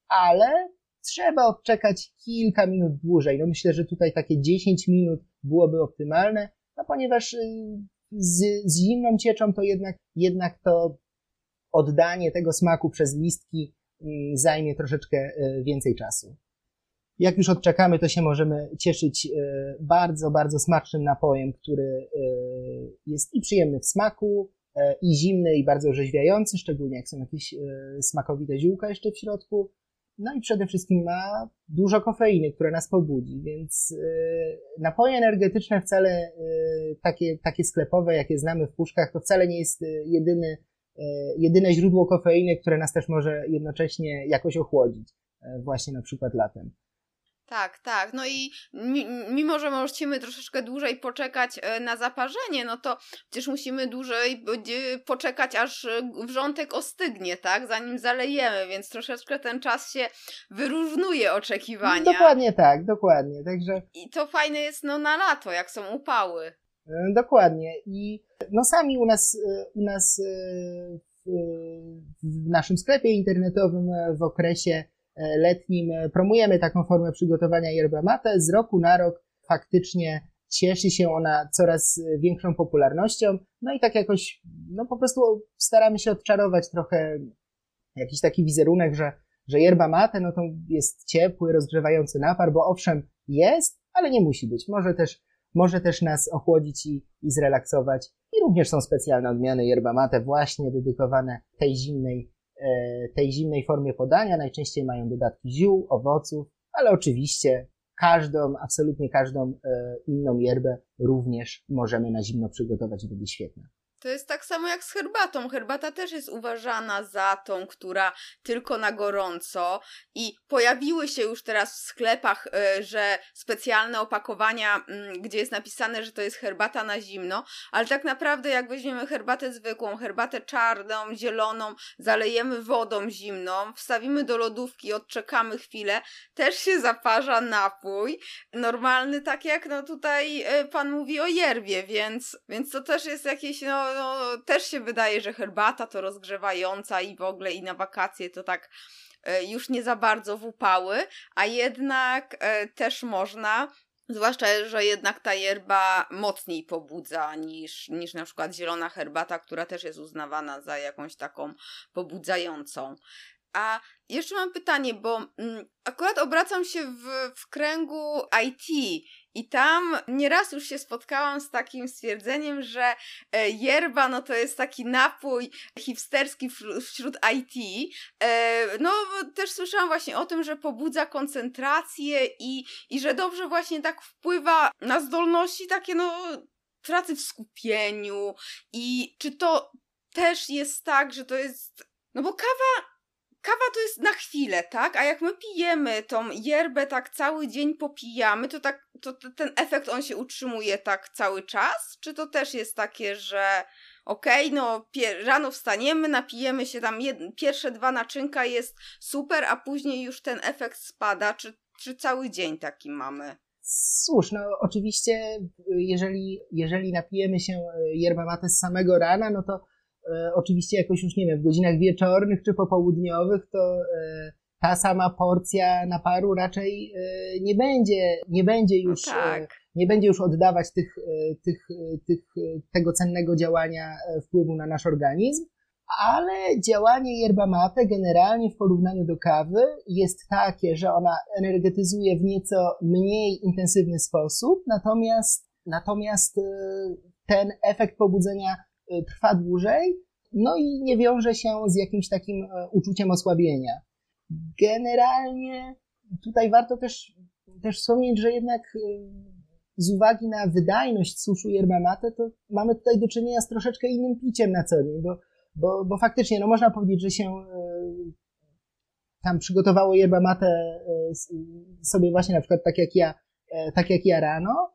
ale trzeba odczekać kilka minut dłużej. No myślę, że tutaj takie 10 minut byłoby optymalne, no ponieważ y, z, z zimną cieczą to jednak, jednak to oddanie tego smaku przez listki zajmie troszeczkę więcej czasu. Jak już odczekamy, to się możemy cieszyć bardzo, bardzo smacznym napojem, który jest i przyjemny w smaku, i zimny, i bardzo orzeźwiający, szczególnie jak są jakieś smakowite ziółka jeszcze w środku. No i przede wszystkim ma dużo kofeiny, która nas pobudzi, więc napoje energetyczne wcale takie, takie sklepowe, jakie znamy w puszkach, to wcale nie jest jedyny, jedyne źródło kofeiny, które nas też może jednocześnie jakoś ochłodzić, właśnie na przykład latem. Tak, tak. No i mimo, że musimy troszeczkę dłużej poczekać e, na zaparzenie, no to przecież musimy dłużej poczekać, aż e, wrzątek ostygnie, tak? Zanim zalejemy, więc troszeczkę ten czas się wyrównuje oczekiwania. Dokładnie tak, dokładnie. Także... I to fajne jest no na lato, jak są upały. E, dokładnie. I no sami u nas, u nas w naszym sklepie internetowym w okresie letnim promujemy taką formę przygotowania yerba mate. Z roku na rok faktycznie cieszy się ona coraz większą popularnością. No i tak jakoś, no po prostu staramy się odczarować trochę jakiś taki wizerunek, że, że yerba mate, no to jest ciepły, rozgrzewający napar, bo owszem jest, ale nie musi być. Może też, może też nas ochłodzić i, i zrelaksować. I również są specjalne odmiany yerba mate właśnie dedykowane tej zimnej E, tej zimnej formie podania. Najczęściej mają dodatki ziół, owoców, ale oczywiście każdą, absolutnie każdą e, inną yerbę również możemy na zimno przygotować, będzie świetna. To jest tak samo jak z herbatą. Herbata też jest uważana za tą, która tylko na gorąco i pojawiły się już teraz w sklepach, y, że specjalne opakowania, y, gdzie jest napisane, że to jest herbata na zimno, ale tak naprawdę jak weźmiemy herbatę zwykłą, herbatę czarną, zieloną, zalejemy wodą zimną, wstawimy do lodówki, odczekamy chwilę, też się zaparza napój. Normalny, tak jak no tutaj y, pan mówi o yerbie, więc, więc to też jest jakieś no no, też się wydaje, że herbata to rozgrzewająca i w ogóle i na wakacje to tak e, już nie za bardzo w upały, a jednak e, też można Zwłaszcza, że jednak ta yerba mocniej pobudza niż, niż na przykład zielona herbata, która też jest uznawana za jakąś taką pobudzającą. A jeszcze mam pytanie, bo mm, akurat obracam się w, w kręgu IT i tam nieraz już się spotkałam z takim stwierdzeniem, że e, yerba no to jest taki napój hipsterski wśród IT. E, no też słyszałam właśnie o tym, że pobudza koncentrację i, i że dobrze właśnie tak wpływa na zdolności takie no pracy w skupieniu i czy to też jest tak, że to jest no bo kawa kawa to jest na chwilę, tak? A jak my pijemy tą yerbę tak cały dzień popijamy, to tak to, ten efekt on się utrzymuje tak cały czas? Czy to też jest takie, że okej, okay, no rano wstaniemy, napijemy się tam pierwsze dwa naczynka jest super, a później już ten efekt spada, czy, czy cały dzień taki mamy? Cóż, no oczywiście, jeżeli, jeżeli napijemy się yerba mate z samego rana, no to oczywiście jakoś już, nie wiem, w godzinach wieczornych czy popołudniowych, to e, ta sama porcja naparu raczej e, nie będzie, nie będzie już, no tak. nie będzie już oddawać tych, tych, tych, tego cennego działania wpływu na nasz organizm, ale działanie yerba mate generalnie w porównaniu do kawy jest takie, że ona energetyzuje w nieco mniej intensywny sposób, natomiast, natomiast ten efekt pobudzenia trwa dłużej, no i nie wiąże się z jakimś takim e, uczuciem osłabienia. Generalnie tutaj warto też, też wspomnieć, że jednak y, z uwagi na wydajność suszu yerba mate, to mamy tutaj do czynienia z troszeczkę innym piciem na co dzień, bo, bo, bo faktycznie, no można powiedzieć, że się e, tam przygotowało yerba mate e, sobie właśnie na przykład tak jak ja, tak jak ja rano,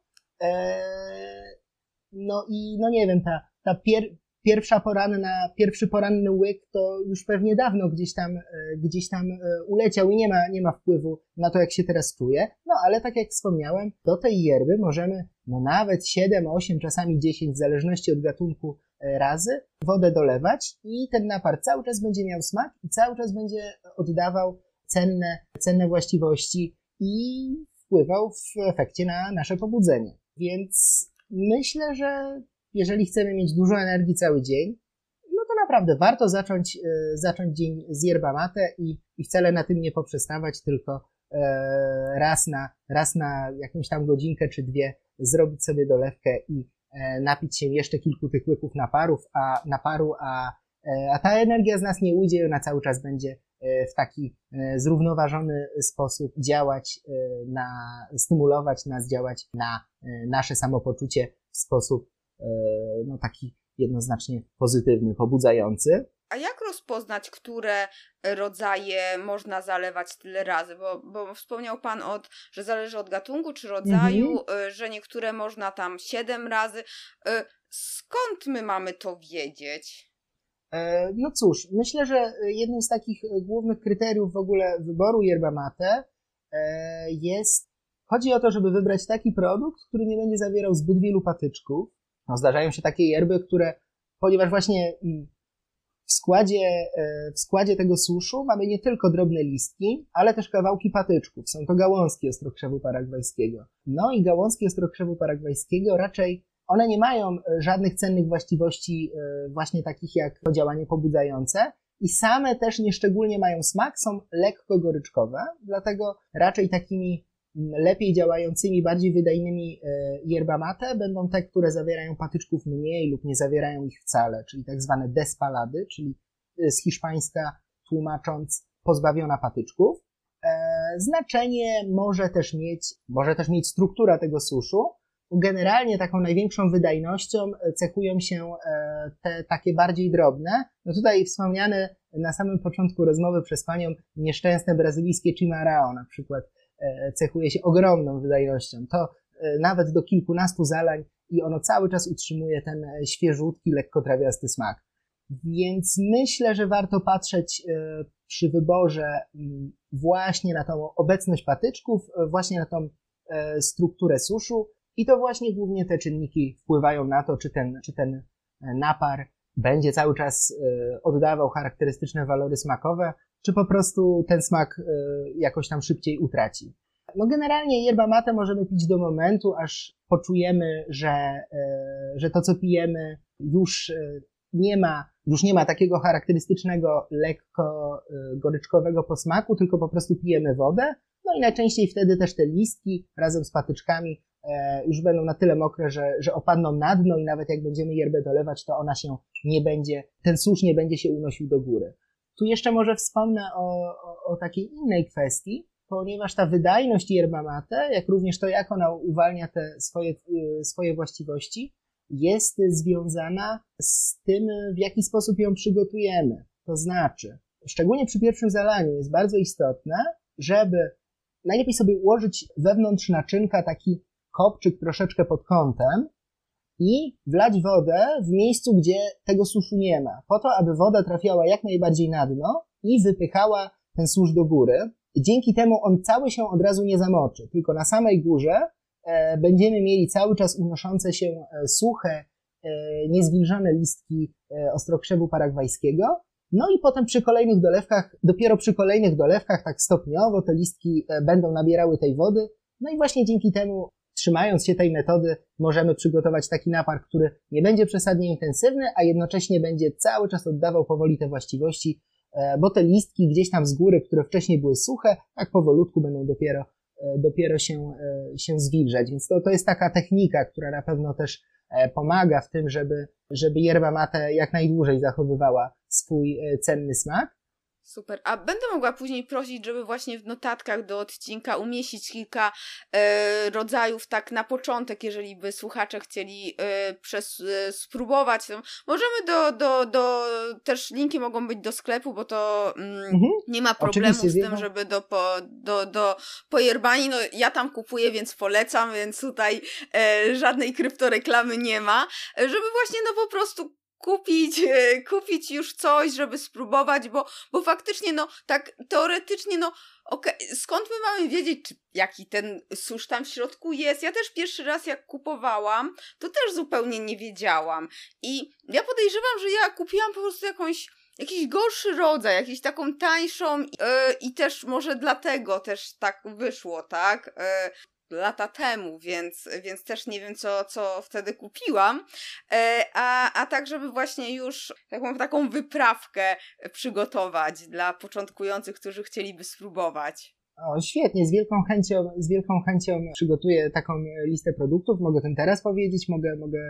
no i no nie wiem, ta, ta pier, pierwsza poranna, pierwszy poranny łyk to już pewnie dawno gdzieś tam, e, gdzieś tam e, uleciał i nie ma, nie ma wpływu na to, jak się teraz czuje. No ale tak jak wspomniałem, do tej yerby możemy no nawet 7, 8, czasami 10, w zależności od gatunku e, razy, wodę dolewać i ten napar cały czas będzie miał smak i cały czas będzie oddawał cenne, cenne właściwości i wpływał w efekcie na nasze pobudzenie. Więc myślę, że jeżeli chcemy mieć dużo energii cały dzień, no to naprawdę warto zacząć, zacząć dzień z yerba mate i, i wcale na tym nie poprzestawać, tylko raz na, raz na jakąś tam godzinkę czy dwie zrobić sobie dolewkę i napić się jeszcze kilku tych łyków naparów, a, naparu, a, a ta energia z nas nie ujdzie, ona cały czas będzie E, w taki e, zrównoważony sposób działać e, na, stymulować nas, działać na nasze samopoczucie w sposób no, taki jednoznacznie pozytywny, pobudzający. A jak rozpoznać, które rodzaje można zalewać tyle razy? Bo, bo wspomniał Pan, od, że zależy od gatunku czy rodzaju, mhm. że niektóre można tam siedem razy. Skąd my mamy to wiedzieć? E, no cóż, myślę, że jednym z takich głównych kryteriów w ogóle wyboru yerba mate e, jest, chodzi o to, żeby wybrać taki produkt, który nie będzie zawierał zbyt wielu patyczków. No, zdarzają się takie yerby, które, ponieważ właśnie mm, w składzie, e, w składzie tego suszu mamy nie tylko drobne listki, ale też kawałki patyczków. Są to gałązki ostrokrzewu paragwajskiego. No i gałązki ostrokrzewu paragwajskiego raczej one nie mają e, żadnych cennych właściwości, e, właśnie takich jak działanie pobudzające, i same też nieszczególnie mają smak, są lekko goryczkowe, dlatego raczej takimi lepiej działającymi, bardziej wydajnymi e, yerba mate będą te, które zawierają patyczków mniej lub nie zawierają ich wcale, czyli tak zwane despalady, czyli z hiszpańska tłumacząc pozbawiona patyczków. Znaczenie może też mieć, może też mieć struktura tego suszu, generalnie taką największą wydajnością cechują się e, te takie bardziej drobne. No tutaj wspomniane na samym początku rozmowy przez panią nieszczęsne brazylijskie Chimarao na przykład e, cechuje się ogromną wydajnością. To e, nawet do kilkunastu zalań i ono cały czas utrzymuje ten świeżutki, lekko trawiasty smak. Więc myślę, że warto patrzeć przy wyborze mm, właśnie na tą obecność patyczków, właśnie na tą strukturę suszu, i to właśnie głównie te czynniki wpływają na to, czy ten, czy ten e, napar będzie cały czas e, oddawał charakterystyczne walory smakowe, czy po prostu ten smak e, jakoś tam szybciej utraci. No generalnie yerba mate możemy pić do momentu, aż poczujemy, że, że to co pijemy już nie ma, już nie ma takiego charakterystycznego, lekko goryczkowego posmaku, tylko po prostu pijemy wodę. No i najczęściej wtedy też te listki razem z patyczkami E, już będą na tyle mokre, że, że opadną na dno i nawet jak będziemy yerbę dolewać, to ona się nie będzie, ten susz nie będzie się unosił do góry. Tu jeszcze może wspomnę o, o, o takiej innej kwestii, ponieważ ta wydajność yerba mate, jak również to, jak ona uwalnia te swoje, y, swoje właściwości, jest związana z tym, w jaki sposób ją przygotujemy. To znaczy, szczególnie przy pierwszym zalaniu jest bardzo istotne, żeby najlepiej sobie ułożyć wewnątrz naczynka taki kopczyk troszeczkę pod kątem i wlać wodę w miejscu, gdzie tego suszu nie ma, po to, aby woda trafiała jak najbardziej na dno i wypychała ten susz do góry. Dzięki temu on cały się od razu nie zamoczy, tylko na samej górze e, będziemy mieli cały czas unoszące się e, suche, e, niezwilżone listki ostrokrzewu paragwajskiego. No i potem przy kolejnych dolewkach, dopiero przy kolejnych dolewkach, tak stopniowo te listki będą nabierały tej wody. No i właśnie dzięki temu trzymając się tej metody, możemy przygotować taki napar, który nie będzie przesadnie intensywny, a jednocześnie będzie cały czas oddawał powoli te właściwości, e, bo te listki gdzieś tam z góry, które wcześniej były suche, tak powolutku będą dopiero, e, dopiero się, e, się zwilżać. Więc to, to jest taka technika, która na pewno też pomaga w tym, żeby, żeby yerba mate jak najdłużej zachowywała swój cenny smak. Super. A będę mogła później prosić, żeby właśnie w notatkach do odcinka umieścić kilka e, rodzajów tak na początek, jeżeli by słuchacze chcieli e, przez, e, spróbować. To możemy do, do, do, też linki mogą być do sklepu, bo to mm, mhm. nie ma problemu Oczywiście, z tym, żeby do, po, do, do pojerbani. No ja tam kupuję, więc polecam, więc tutaj e, żadnej kryptoreklamy nie ma. E, żeby właśnie no po prostu kupić, e, kupić już coś, żeby spróbować, bo, bo faktycznie, no, tak teoretycznie, no, okay, skąd my mamy wiedzieć, czy, jaki ten susz tam w środku jest? Ja też pierwszy raz, jak kupowałam, to też zupełnie nie wiedziałam. I ja podejrzewam, że ja kupiłam po prostu jakąś jakiś gorszy rodzaj, jakąś taką tańszą yy, i też może dlatego też tak wyszło, tak? Yy, lata temu, więc, więc też nie wiem, co, co wtedy kupiłam. E, a, a tak, żeby właśnie już taką, taką wyprawkę przygotować dla początkujących, którzy chcieliby spróbować. O, świetnie, z wielką chęcią, z wielką chęcią przygotuję taką listę produktów. Mogę ten teraz powiedzieć, mogę, mogę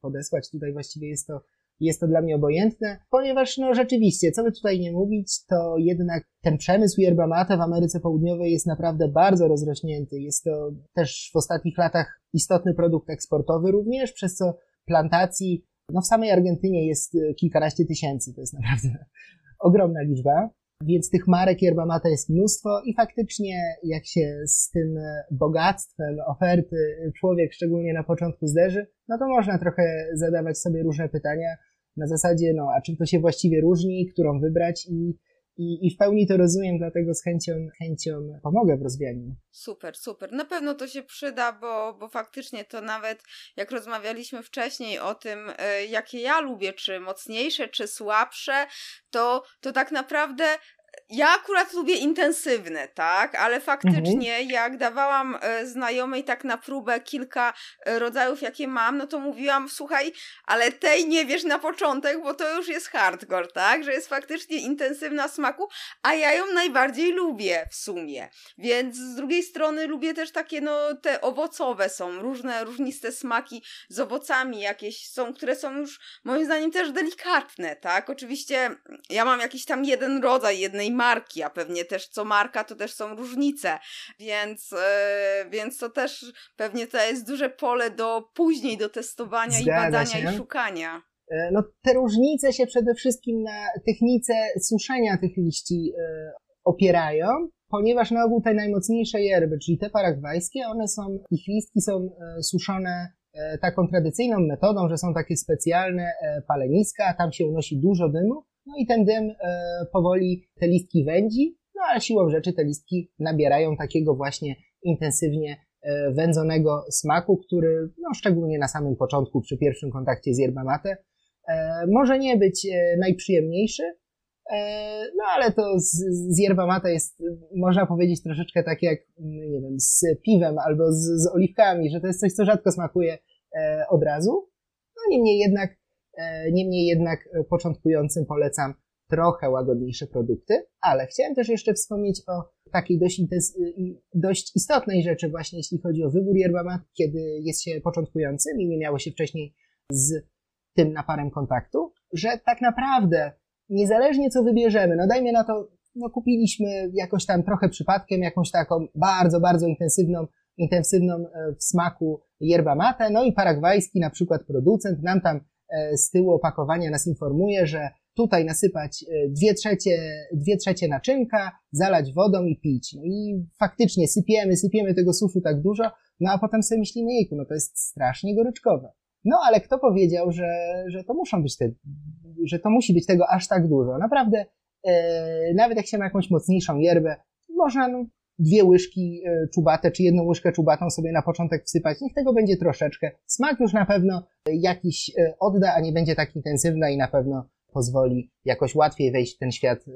podesłać. Tutaj właściwie jest to, jest to dla mnie obojętne, ponieważ no rzeczywiście, co by tutaj nie mówić, to jednak ten przemysł yerba mate w Ameryce Południowej jest naprawdę bardzo rozrośnięty. Jest to też w ostatnich latach istotny produkt eksportowy również, przez co plantacji no w samej Argentynie jest kilkanaście tysięcy. To jest naprawdę *laughs* ogromna liczba. Więc tych marek yerba mate jest mnóstwo i faktycznie jak się z tym bogactwem oferty człowiek szczególnie na początku zderzy, no to można trochę zadawać sobie różne pytania na zasadzie, no a czym to się właściwie różni, którą wybrać i i, I w pełni to rozumiem, dlatego z chęcią, chęcią pomogę w rozwijaniu. Super, super. Na pewno to się przyda, bo, bo faktycznie to nawet jak rozmawialiśmy wcześniej o tym, e, jakie ja lubię, czy mocniejsze, czy słabsze, to, to tak naprawdę ja akurat lubię intensywne, tak? Ale faktycznie, mhm. jak dawałam e, znajomej tak na próbę kilka e, rodzajów, jakie mam, no to mówiłam, słuchaj, ale tej nie wiesz na początek, bo to już jest hardcore, tak? Że jest faktycznie intensywna smaku, a ja ją najbardziej lubię w sumie. Więc z drugiej strony lubię też takie, no, te owocowe są, różne, różniste smaki z owocami jakieś są, które są już moim zdaniem też delikatne, tak? Oczywiście ja mam jakiś tam jeden rodzaj jednej marki, a pewnie też co marka to też są różnice, więc, yy, więc to też pewnie to jest duże pole do później do testowania Zgadza i badania się. i szukania. E, no, te różnice się przede wszystkim na technice suszenia tych liści yy, opierają, ponieważ na ogół te najmocniejsze yerby, czyli te paragwajskie, one są, ich listki są suszone taką tradycyjną metodą, że są takie specjalne paleniska, tam się unosi dużo dymu no i ten dym e, powoli te listki wędzi, no ale siłą rzeczy te listki nabierają takiego właśnie intensywnie e, wędzonego smaku, który no, szczególnie na samym początku, przy pierwszym kontakcie z yerba mate, e, może nie być najprzyjemniejszy, no ale to z, z yerba mate jest, można powiedzieć, troszeczkę tak jak, nie wiem, z piwem albo z, z oliwkami, że to jest coś, co rzadko smakuje od razu. No niemniej jednak niemniej jednak e, początkującym polecam trochę łagodniejsze produkty, ale chciałem też jeszcze wspomnieć o takiej dość, dość istotnej rzeczy właśnie jeśli chodzi o wybór yerba mate, kiedy jest się początkującym i nie miało się wcześniej z tym naparem kontaktu, że tak naprawdę niezależnie co wybierzemy, no dajmy na to, no kupiliśmy jakoś tam trochę przypadkiem jakąś taką bardzo, bardzo intensywną, intensywną e, w smaku yerba mate, no i paragwajski na przykład producent nam tam E, z tyłu opakowania nas informuje, że tutaj nasypać e, dwie trzecie, dwie trzecie naczynka, zalać wodą i pić. No i faktycznie sypiemy, sypiemy tego suszu tak dużo, no a potem sobie myślimy, jejku, no to jest strasznie goryczkowe. No ale kto powiedział, że, że to muszą być te, że to musi być tego aż tak dużo? Naprawdę, e, nawet jak się ma jakąś mocniejszą yerbę, można no, dwie łyżki e, czubate, czy jedną łyżkę czubatą sobie na początek wsypać. Niech tego będzie troszeczkę. Smak już na pewno jakiś e, odda, a nie będzie tak intensywna i na pewno pozwoli jakoś łatwiej wejść w ten świat e,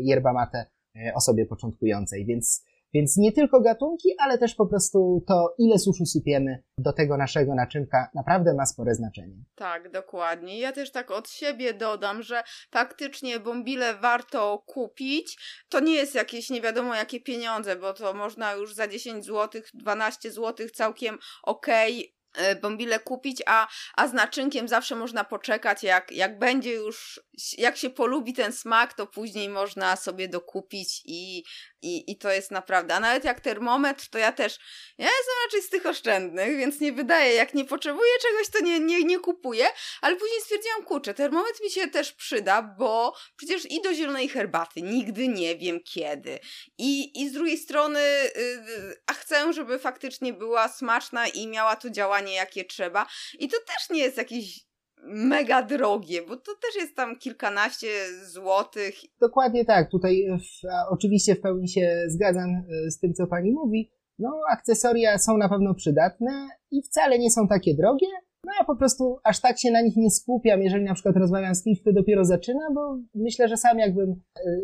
yerba mate osobie początkującej. Więc więc nie tylko gatunki, ale też po prostu to, ile suszu sypiemy do tego naszego naczynka, naprawdę ma spore znaczenie. Tak, dokładnie. Ja też tak od siebie dodam, że faktycznie bombile warto kupić. To nie jest jakieś nie wiadomo jakie pieniądze, bo to można już za 10 zł, 12 zł całkiem okej okay E, bombile kupić, a, a z naczynkiem zawsze można poczekać, jak, jak będzie już, jak się polubi ten smak, to później można sobie dokupić i, i, i to jest naprawdę, a nawet jak termometr, to ja też, ja jestem raczej z tych oszczędnych, więc nie wydaje, jak nie potrzebuję czegoś, to nie, nie, nie kupuję, ale później stwierdziłam, kurczę, termometr mi się też przyda, bo przecież i do zielonej herbaty nigdy nie wiem kiedy i, i z drugiej strony, yy, a chcę, żeby faktycznie była smaczna i miała to działanie jakie trzeba. I to też nie jest jakieś mega drogie, bo to też jest tam kilkanaście złotych. Dokładnie tak. Tutaj w, oczywiście w pełni się zgadzam e, z tym, co pani mówi. No, akcesoria są na pewno przydatne i wcale nie są takie drogie. No ja po prostu aż tak się na nich nie skupiam, jeżeli na przykład rozmawiam z kimś, kto dopiero zaczyna, bo myślę, że sam jakbym e,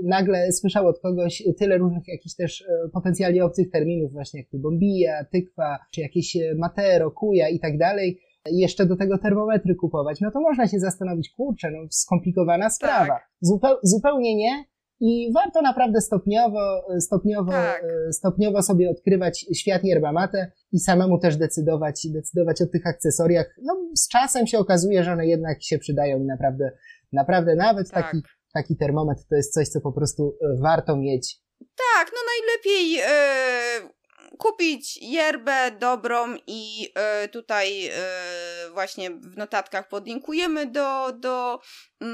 nagle słyszał od kogoś tyle różnych jakichś też e, potencjalnie obcych terminów, właśnie jak tu bombija, tykwa, czy jakieś matero, kuja i tak dalej, jeszcze do tego termometry kupować, no to można się zastanowić, kurczę, no skomplikowana sprawa. Tak. Zupeł, zupełnie nie, i warto naprawdę stopniowo, stopniowo, tak. stopniowo sobie odkrywać świat yerba mate i samemu też decydować, decydować o tych akcesoriach. No, z czasem się okazuje, że one jednak się przydają i naprawdę, naprawdę nawet tak. taki, taki termometr to jest coś, co po prostu warto mieć. Tak, no najlepiej yy, kupić yerbę dobrą i y, tutaj y, właśnie w notatkach podlinkujemy do, do, y,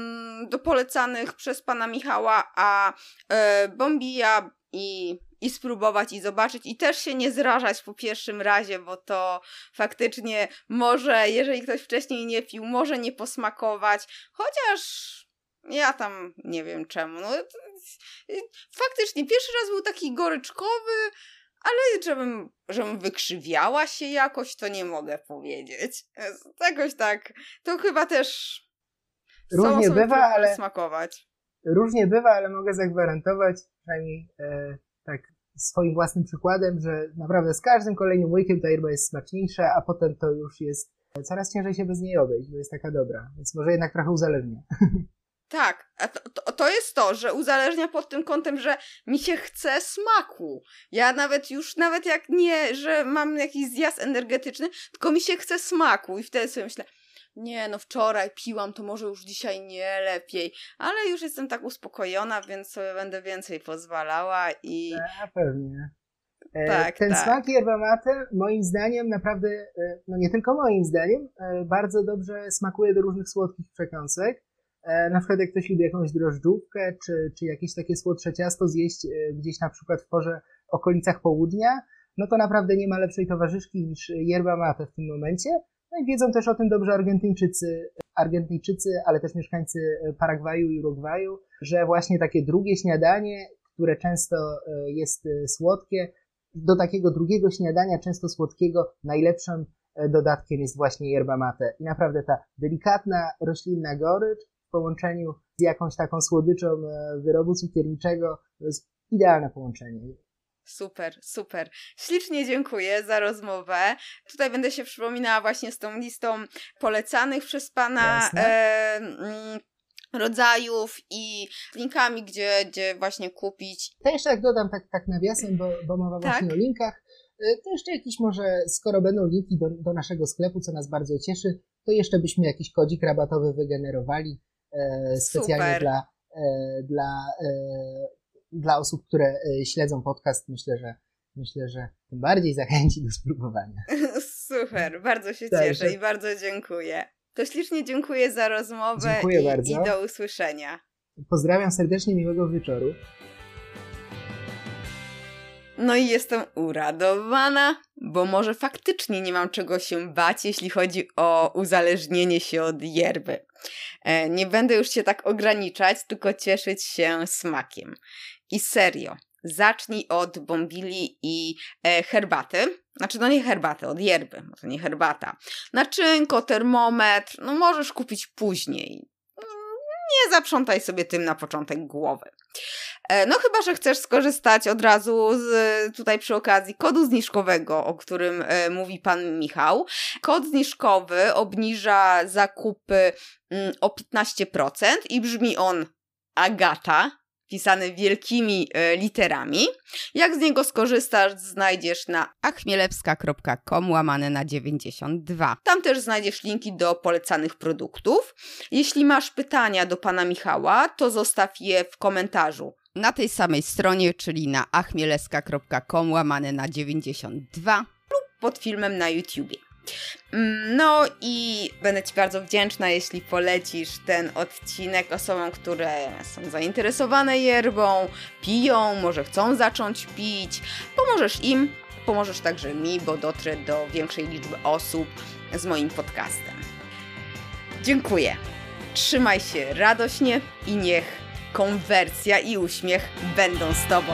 do polecanych przez pana Michała, a y, Bombija i i spróbować i zobaczyć i też się nie zrażać po pierwszym razie, bo to faktycznie może, jeżeli ktoś wcześniej nie pił, może nie posmakować, chociaż ja tam nie wiem czemu. No, faktycznie pierwszy raz był taki goryczkowy, ale żebym, żebym wykrzywiała się jakoś, to nie mogę powiedzieć. Jakoś tak. To chyba też. Różnie bywa, ale. Smakować. Różnie bywa, ale mogę zagwarantować, przynajmniej e, tak swoim własnym przykładem, że naprawdę z każdym kolejnym łykiem ta yerba jest smaczniejsza, a potem to już jest coraz ciężej się bez niej obejść, bo jest taka dobra. Więc może jednak trochę uzależnia. *laughs* Tak, a to, to, to, jest to, że uzależnia pod tym kątem, że mi się chce smaku. Ja nawet już, nawet jak nie, że mam jakiś zjazd energetyczny, tylko mi się chce smaku i wtedy sobie myślę, nie, no wczoraj piłam, to może już dzisiaj nie lepiej, ale już jestem tak uspokojona, więc sobie będę więcej pozwalała i... A pewnie. E, tak, Ten tak. smak yerba mate, moim zdaniem, naprawdę, e, no nie tylko moim zdaniem, e, bardzo dobrze smakuje do różnych słodkich przekąsek. E, na przykład jak ktoś lubi jakąś drożdżówkę, czy, czy jakieś takie słodsze ciasto zjeść e, gdzieś na przykład w porze okolicach południa, no to naprawdę nie ma lepszej towarzyszki niż yerba mate w tym momencie. No i wiedzą też o tym dobrze Argentyńczycy, Argentyńczycy, ale też mieszkańcy Paragwaju i Urugwaju, że właśnie takie drugie śniadanie, które często e, jest słodkie, do takiego drugiego śniadania, często słodkiego, najlepszym dodatkiem jest właśnie yerba mate. I naprawdę ta delikatna, roślinna gorycz w połączeniu z jakąś taką słodyczą e, wyrobu cukierniczego. To jest idealne połączenie. Super, super. Ślicznie dziękuję za rozmowę. Tutaj będę się przypominała właśnie z tą listą polecanych przez Pana rodzajów i linkami, gdzie, gdzie właśnie kupić. To jeszcze jak dodam tak, tak nawiasem, bo, bo mowa tak? właśnie o linkach, e, to jeszcze jakiś może, skoro będą linki do, do naszego sklepu, co nas bardzo cieszy, to jeszcze byśmy jakiś kodzik rabatowy wygenerowali specjalnie Super. dla, e, dla, e, dla osób, które śledzą podcast. Myślę, że myślę, że tym bardziej zachęci do spróbowania. *laughs* Super, bardzo się tak, cieszę i bardzo dziękuję. To ślicznie dziękuję za rozmowę dziękuję i, bardzo. i do usłyszenia. Pozdrawiam serdecznie, miłego wieczoru. No i jestem uradowana, bo może faktycznie nie mam czego się bać, jeśli chodzi o uzależnienie się od yerby. E, nie będę już się tak ograniczać, tylko cieszyć się smakiem. I serio, zacznij od bombili i e, herbaty. Znaczy, no nie herbaty, od yerby, bo to nie herbata. Naczynko, termometr, no możesz kupić później. Nie zaprzątaj sobie tym na początek głowy. E, no chyba, że chcesz skorzystać od razu z, tutaj przy okazji kodu zniżkowego, o którym e, mówi pan Michał. Kod zniżkowy obniża zakupy mm, o 15% i brzmi on Agata, pisany wielkimi e, literami. Jak z niego skorzystasz, znajdziesz na achmielewska.com łamane na 92. Tam też znajdziesz linki do polecanych produktów. Jeśli masz pytania do pana Michała, to zostaw je w komentarzu na tej samej stronie, czyli na achmieleska.com łamane na 92 lub pod filmem na YouTubie. Mm, no i będę Ci bardzo wdzięczna, jeśli polecisz ten odcinek osobom, które są zainteresowane yerbą, piją, może chcą zacząć pić. Pomożesz im, pomożesz także mi, bo dotrę do większej liczby osób z moim podcastem. Dziękuję. Trzymaj się radośnie i niech konwersja i uśmiech będą z Tobą.